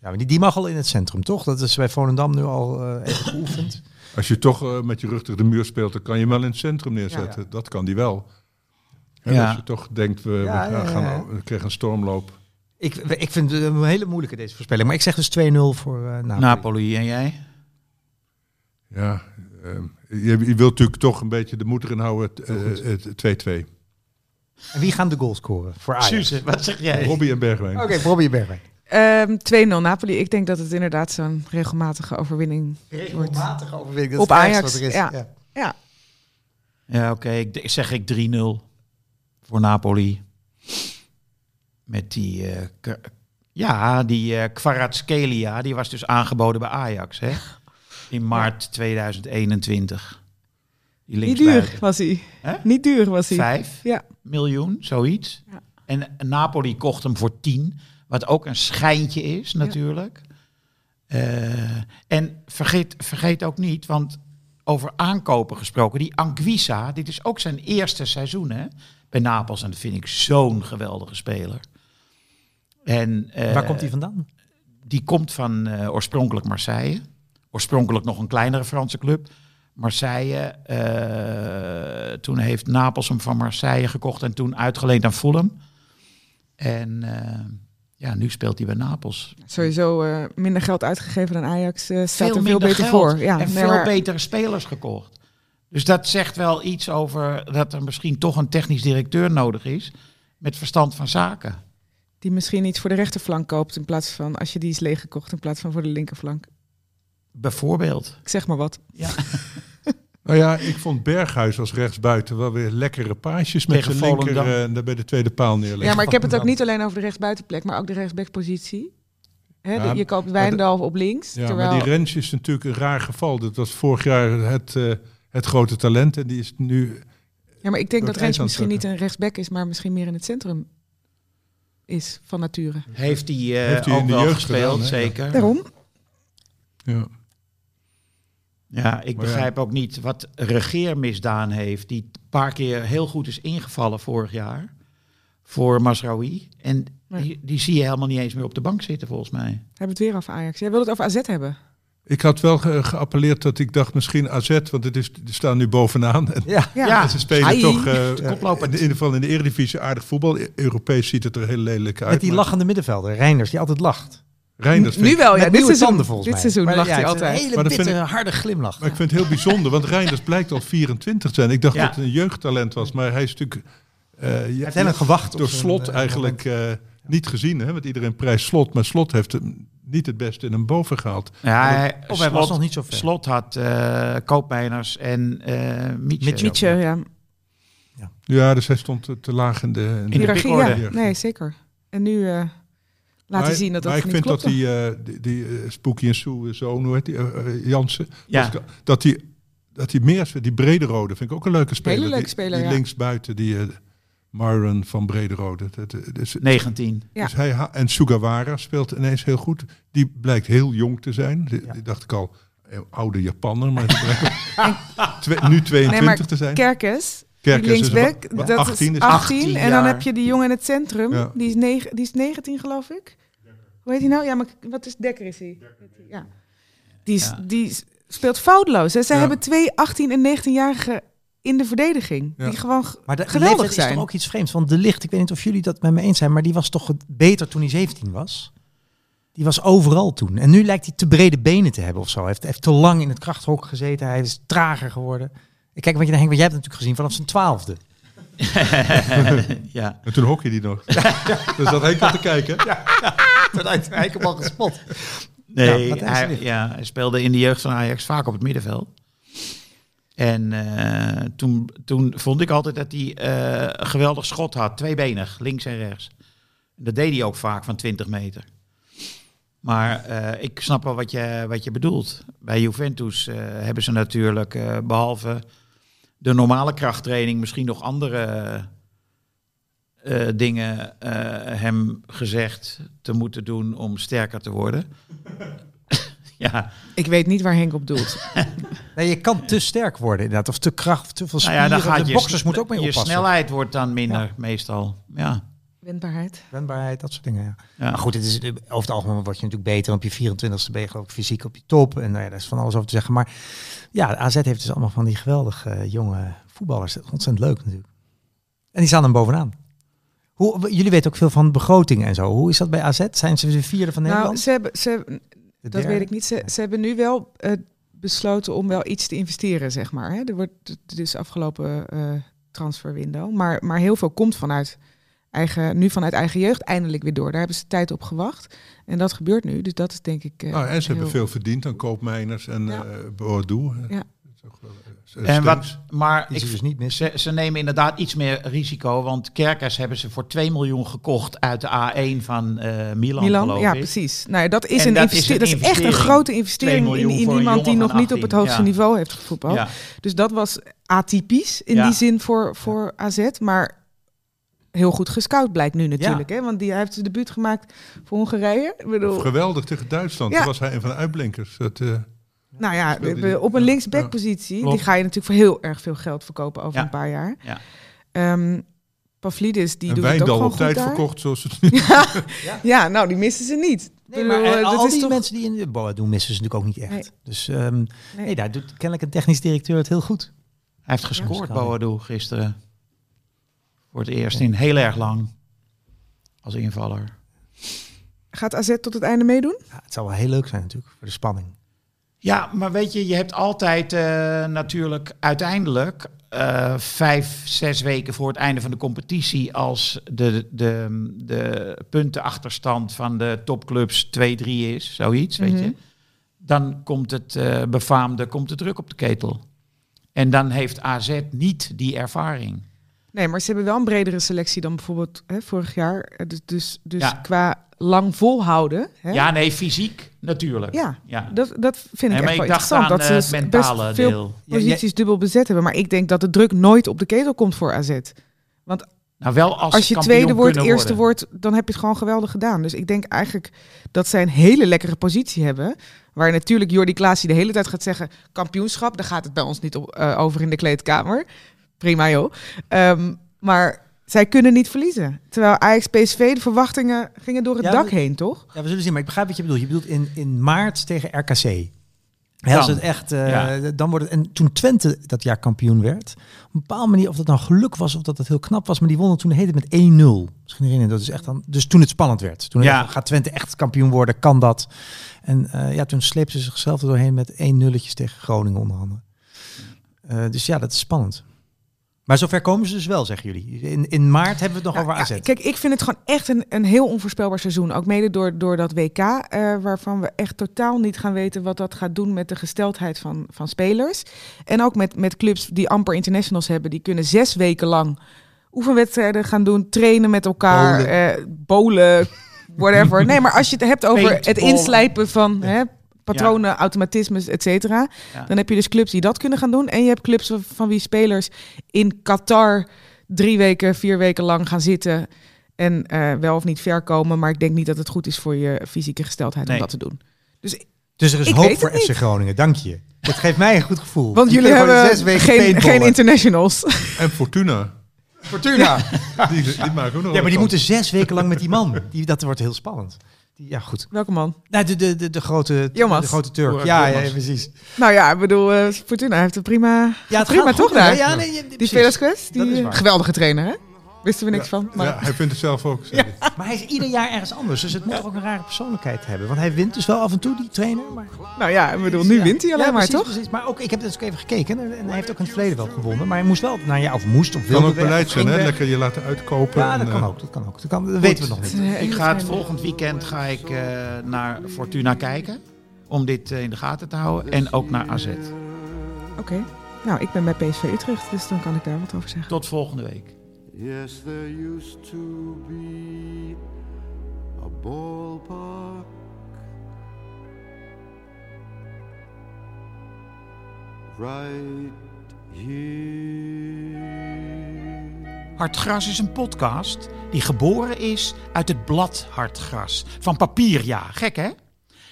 Ja, maar die, die mag al in het centrum, toch? Dat is bij Volendam nu al eh, even geoefend. Als je toch eh, met je rug tegen de muur speelt, dan kan je hem wel in het centrum neerzetten. Dat kan die wel. En Ja. Als je toch denkt, we, we gaan, ja, ja. gaan- we krijgen een stormloop. Ik, ik vind het een hele moeilijke deze voorspelling. Maar ik zeg dus 2-0 voor eh Napoli. Napoli en jij? Ja, ehm, je, je wilt natuurlijk toch een beetje de moed erin houden. het, eh, het 2-2. En wie gaan de goal scoren voor Ajax? Suze, wat zeg jij? Robbie en Bergwijn. Oké, Robbie Bergwijn. Ehm 2-0 Napoli. Ik denk dat het inderdaad zo'n regelmatige overwinning Regelmatige overwinning. Op dat is het Ajax, wat er is. ja. Ja. Ja, oké. Ik zeg ik 3-0 voor Napoli. Met die, eh, K- ja, die eh Kvaratskhelia, die was dus aangeboden bij Ajax, hè? <laughs> In maart 2021. Die Niet duur was hij. Niet duur was hij. Vijf Ja. miljoen, zoiets. Ja. En Napoli kocht hem voor 10, wat ook een schijntje is natuurlijk. Eh, en vergeet, vergeet ook niet, want over aankopen gesproken, die Anguissa, dit is ook zijn eerste seizoen hè, bij Napels. En dat vind ik zo'n geweldige speler. En, eh, Waar komt hij vandaan? die komt van eh, oorspronkelijk Marseille. Oorspronkelijk nog een kleinere Franse club. Marseille. toen heeft Napels hem van Marseille gekocht en toen uitgeleend aan Fulham. En ja, nu speelt hij bij Napels. Sowieso eh, minder geld uitgegeven dan Ajax. eh, staat er veel beter geld voor. Ja, en veel maar- betere spelers gekocht. Dus dat zegt wel iets over dat er misschien toch een technisch directeur nodig is met verstand van zaken. Die misschien iets voor de rechterflank koopt in plaats van als je die is leeggekocht in plaats van voor de linkerflank. Bijvoorbeeld. Ik zeg maar wat. Ja. <laughs> Nou ja, ik vond Berghuis als rechtsbuiten wel weer lekkere paasjes met Tegen zijn linker eh, daar bij de tweede paal neerleggen. Ja, maar ik heb het ook niet alleen over de rechtsbuitenplek, maar ook de rechtsbackpositie. Ja, de- je koopt Wijndal op links. Ja, terwijl... maar die Rens is natuurlijk een raar geval. Dat was vorig jaar het, eh, het grote talent en die is nu... ja, maar ik denk dat Rens misschien niet een rechtsback is, maar misschien meer in het centrum is van nature. Heeft hij, eh, in ook de wel jeugd gespeeld, gedaan, zeker. Daarom. Ja. Ja, ik begrijp ook niet wat Regeer misdaan heeft. Die een paar keer heel goed is ingevallen vorig jaar. Voor Masraoui. En die, die zie je helemaal niet eens meer op de bank zitten, volgens mij. Hebben we het weer over Ajax. Jij wil het over AZ hebben. Ik had wel ge- geappelleerd dat ik dacht misschien AZ, want het is, die staan nu bovenaan. En, Ja. Ja, Ja. <laughs> en ze spelen Ai. toch eh, koploper. in ieder geval in de Eredivisie aardig voetbal. E- Europees ziet het er heel lelijk uit. Met die maar lachende middenvelder, Reinders, die altijd lacht. Reinders vind nu wel, ja. Met Dit seizoen, tanden volgens dit mij. seizoen Maar lacht ja, hij altijd. Een hele Maar dat vind bittere, harde glimlach. Maar ik vind het heel bijzonder, want Reinders blijkt al 24 te zijn. Ik dacht Ja. dat het een jeugdtalent was, maar hij is natuurlijk... eh, ja, Hij heeft gewacht door Slot eh, eigenlijk eh, niet gezien. Hè? Want iedereen prijst Slot, maar Slot heeft hem niet het beste in hem boven gehaald. Ja, hij, Of hij was nog niet zo ver. Slot had eh Koopmeiners en eh Mietje. Mietje. Mietje, ja. Ja, dus hij stond te, laag in de... in de- ja. Nee, zeker. En nu eh, Maar- zien dat dat maar ik vind dat die, eh, die, die eh, Spooky en Sue zoon, hoe heet die, eh, eh, Jansen, Ja. dat, dat die dat die meer, die Brederode vind ik ook een leuke speler. Hele leuke Die- speler, Die ja. linksbuiten, die eh Myron van Brederode. Dat, dat, dus, 19. Ja. dus hij, en Sugawara speelt ineens heel goed. Die blijkt heel jong te zijn. Die, Ja. die dacht ik al, eh, oude Japanner, maar <laughs> die nu 22 Nee, maar te zijn. Kerkers, Kerkers die is linksback, dat 18 is is 18. 18 en dan heb je die jongen in het centrum, Ja. die, is negen, die is 19 geloof ik. Hoe heet hij nou? Ja, maar wat is Dekker is hij? Ja. Die, is, Ja. die is- speelt foutloos. Hè. Zij Ja. hebben twee 18 en 19-jarigen in de verdediging. Ja. Die gewoon Maar de, de geweldig is zijn. toch ook iets vreemds. Want De Licht, ik weet niet of jullie dat met me eens zijn, maar die was toch beter toen hij 17 was. Die was overal toen. En nu lijkt hij te brede benen te hebben of zo. Hij heeft, heeft te lang in het krachthok gezeten. Hij is trager geworden. Ik kijk wat je naar Henk, want jij hebt het natuurlijk gezien vanaf zijn twaalfde. <laughs> ja. En toen hockey die nog. <laughs> dus dat Henk te kijken. Toen hij hij hem al gespot. Nee, Ja, hij, ja, speelde in de jeugd van Ajax vaak op het middenveld. En eh, toen, toen vond ik altijd dat hij eh, een geweldig schot had. Tweebenig, links en rechts. Dat deed hij ook vaak van 20 meter. Maar eh, ik snap wel wat je, wat je bedoelt. Bij Juventus eh, hebben ze natuurlijk, eh, behalve de normale krachttraining, misschien nog andere eh, dingen eh, hem gezegd te moeten doen om sterker te worden. <laughs> ja, Ik weet niet waar Henk op doelt. <laughs> Nee, je kan te sterk worden inderdaad. Of te kracht, of te veel nou spieren. ja, dan gaat de je, boxers moeten ook mee je oppassen. snelheid wordt dan minder meestal. Ja. Wendbaarheid. Wendbaarheid, dat soort dingen. Ja. Ja. Maar goed, het is, over het algemeen word je natuurlijk beter. Op je 24ste ben je geloof ik fysiek op je top. En nou ja, daar is van alles over te zeggen. Maar ja, AZ heeft dus allemaal van die geweldige eh, jonge voetballers. Dat is ontzettend leuk natuurlijk. En die staan dan bovenaan. Hoe, jullie weten ook veel van begrotingen en zo. Hoe is dat bij AZ? Zijn ze de vierde van Nou, Nederland? ze hebben, ze, hebben- De dat weet ik niet. Ze, ze hebben nu wel eh, besloten om wel iets te investeren, zeg maar. Hè. Er wordt dus afgelopen eh transferwindow. Maar, maar heel veel komt vanuit eigen, nu vanuit eigen jeugd eindelijk weer door. Daar hebben ze tijd op gewacht. En dat gebeurt nu. Dus dat is denk ik. eh, Nou, en ze hebben veel verdiend aan koopmijners en Ja. eh Bordeaux. Ja. En En wat, maar ik, ze dus niet missen. ze, ze nemen inderdaad iets meer risico. Want Kerkers hebben ze voor 2 miljoen gekocht uit de A1 van eh, Milan, Milan, ja, ik. precies. Nou, dat is En een dat is investering. een Dat is echt een grote investering 2 in, iemand die nog niet op het 18, hoogste ja. niveau heeft gevoetbald. Ja. Dus dat was atypisch in Ja. die zin voor, voor AZ. Maar heel goed gescout blijkt nu natuurlijk. Hè? Want die, hij heeft zijn debuut gemaakt voor Hongarije. Ik bedoel, Geweldig tegen Duitsland. Ja. Toen was hij een van de uitblinkers. Dat, eh, nou ja, die. op een Ja. linksback-positie, Klopt. die ga je natuurlijk voor heel erg veel geld verkopen over Ja. een paar jaar. Ja. Ehm, Pavlidis, die en doet het ook op goed tijd daar. verkocht, zoals het <laughs> nu. Ja, nou, die missen ze niet. Nee, maar bedoel, eh, eh, dat al is die toch- mensen die in de boa doen, missen ze natuurlijk ook niet echt. Nee. Dus ehm, nee. Nee. daar doet kennelijk een technisch directeur het heel goed. Hij heeft gescoord, Ja. Boadu, gisteren. Voor het eerst in heel erg lang. Als invaller. Gaat AZ tot het einde meedoen? Ja, het zou wel heel leuk zijn natuurlijk, voor de spanning. Ja, maar weet je, je hebt altijd eh, natuurlijk uiteindelijk eh, vijf, zes weken voor het einde van de competitie, als de, de, de puntenachterstand van de topclubs 2-3 is, zoiets, weet Mhm. je. Dan komt het eh, befaamde, komt de druk op de ketel. En dan heeft AZ niet die ervaring. Nee, maar ze hebben wel een bredere selectie dan bijvoorbeeld hè, vorig jaar. Eh, Dus, dus, dus Ja. qua lang volhouden. Hè? Ja, nee, fysiek natuurlijk. Ja, ja. Dat, dat vind ik Nee, maar echt wel ik dacht interessant. aan dat eh, ze het dus mentale best veel deel. Ja, posities dubbel bezet hebben. Maar ik denk dat de druk nooit op de ketel komt voor AZ. Nou, wel als, Als je tweede wordt, eerste worden. wordt, dan heb je het gewoon geweldig gedaan. Dus ik denk eigenlijk dat zij een hele lekkere positie hebben. Waar natuurlijk Jordi Klaasie de hele tijd gaat zeggen... kampioenschap, daar gaat het bij ons niet op, eh, over in de kleedkamer. Prima joh. Ehm, maar zij kunnen niet verliezen. Terwijl Ajax PSV, de verwachtingen gingen door het Ja, dak we- heen, toch? Ja, we zullen zien, maar ik begrijp wat je bedoelt. Je bedoelt in, in maart tegen RKC. Hè, als het echt, eh, Ja. dan wordt het, en toen Twente dat jaar kampioen werd, op een bepaalde manier, of dat nou geluk was of dat het heel knap was, maar die wonnen toen heet het met 1-0. Misschien dat is echt dan, dus toen het spannend werd. Toen Ja. gaat Twente echt kampioen worden, kan dat? En eh, ja, toen sleepten ze zichzelf er doorheen met 1 nulletjes tegen Groningen onder andere. Eh, dus ja, dat is spannend. Maar zover komen ze dus wel, zeggen jullie. In, in maart hebben we het nog Ja, over AZ. ja, kijk, ik vind het gewoon echt een, een heel onvoorspelbaar seizoen. Ook mede door, door dat WK, eh, waarvan we echt totaal niet gaan weten wat dat gaat doen met de gesteldheid van, van spelers. En ook met, met clubs die amper internationals hebben, die kunnen zes weken lang oefenwedstrijden gaan doen, trainen met elkaar, Bowlen. eh, bowlen, whatever. <laughs> Nee, maar als je het hebt over het inslijpen van hè, patronen, automatismes, et cetera, Ja. dan heb je dus clubs die dat kunnen gaan doen. En je hebt clubs van- wie spelers in Qatar drie weken, vier weken lang gaan zitten. En eh, wel of niet ver komen. Maar ik denk niet dat het goed is voor je fysieke gesteldheid Nee. om dat te doen. Dus er is Ik hoop voor FC Groningen, dank je. Dat geeft mij een goed gevoel. Want jullie hebben zes weken geen, geen internationals. En Fortuna. Fortuna. <laughs> Die, die maken ook nog Ja, maar die moeten zes weken lang met die man. Die, dat wordt heel spannend. Ja, goed. Welke man? De, de, de, de grote, Jomas. de grote Turk. Ja, ja, precies. Nou ja, ik bedoel, eh, Fortuna heeft het prima. Ja, het prima toch goed, daar? Ja, nee, Die precies. Die geweldige trainer, hè? Wisten we niks van. Maar Ja, hij vindt het zelf ook. Maar hij is ieder jaar ergens anders. Dus het moet toch ook een rare persoonlijkheid hebben. Want hij wint dus wel af en toe, die trainer. Maar... nou ja, ik bedoel, nu Ja. wint hij alleen Ja, maar, precies, toch? Precies. Maar ook, ik heb dus ook even gekeken. En, hij heeft ook in het verleden wel gewonnen. Maar hij moest wel, nou ja, of moest, of Kan wilde ook weg, beleid zijn, hè? Lekker je laten uitkopen. Ja, en, dat kan eh, ook. Dat kan ook. Dat, kan, dat weten we nog niet. Ik ga het volgend weekend ga ik, eh, naar Fortuna kijken. Om dit eh, in de gaten te houden. En ook naar AZ. Oké. Nou, ik ben bij PSV Utrecht, dus dan kan ik daar wat over zeggen. Tot volgende week. Yes, there used to be a ballpark right here. Hartgras is een podcast die geboren is uit het blad Hartgras. Van papier, ja. Gek, hè?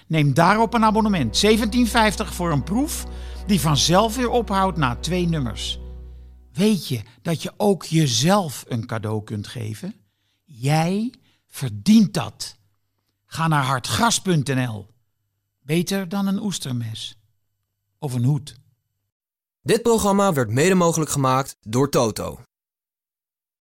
Neem daarop een abonnement. 17,50 voor een proef die vanzelf weer ophoudt na twee nummers. Weet je dat je ook jezelf een cadeau kunt geven? Jij verdient dat. Ga naar hartgras.nl. Beter dan een oestermes. Of een hoed. Dit programma werd mede mogelijk gemaakt door Toto.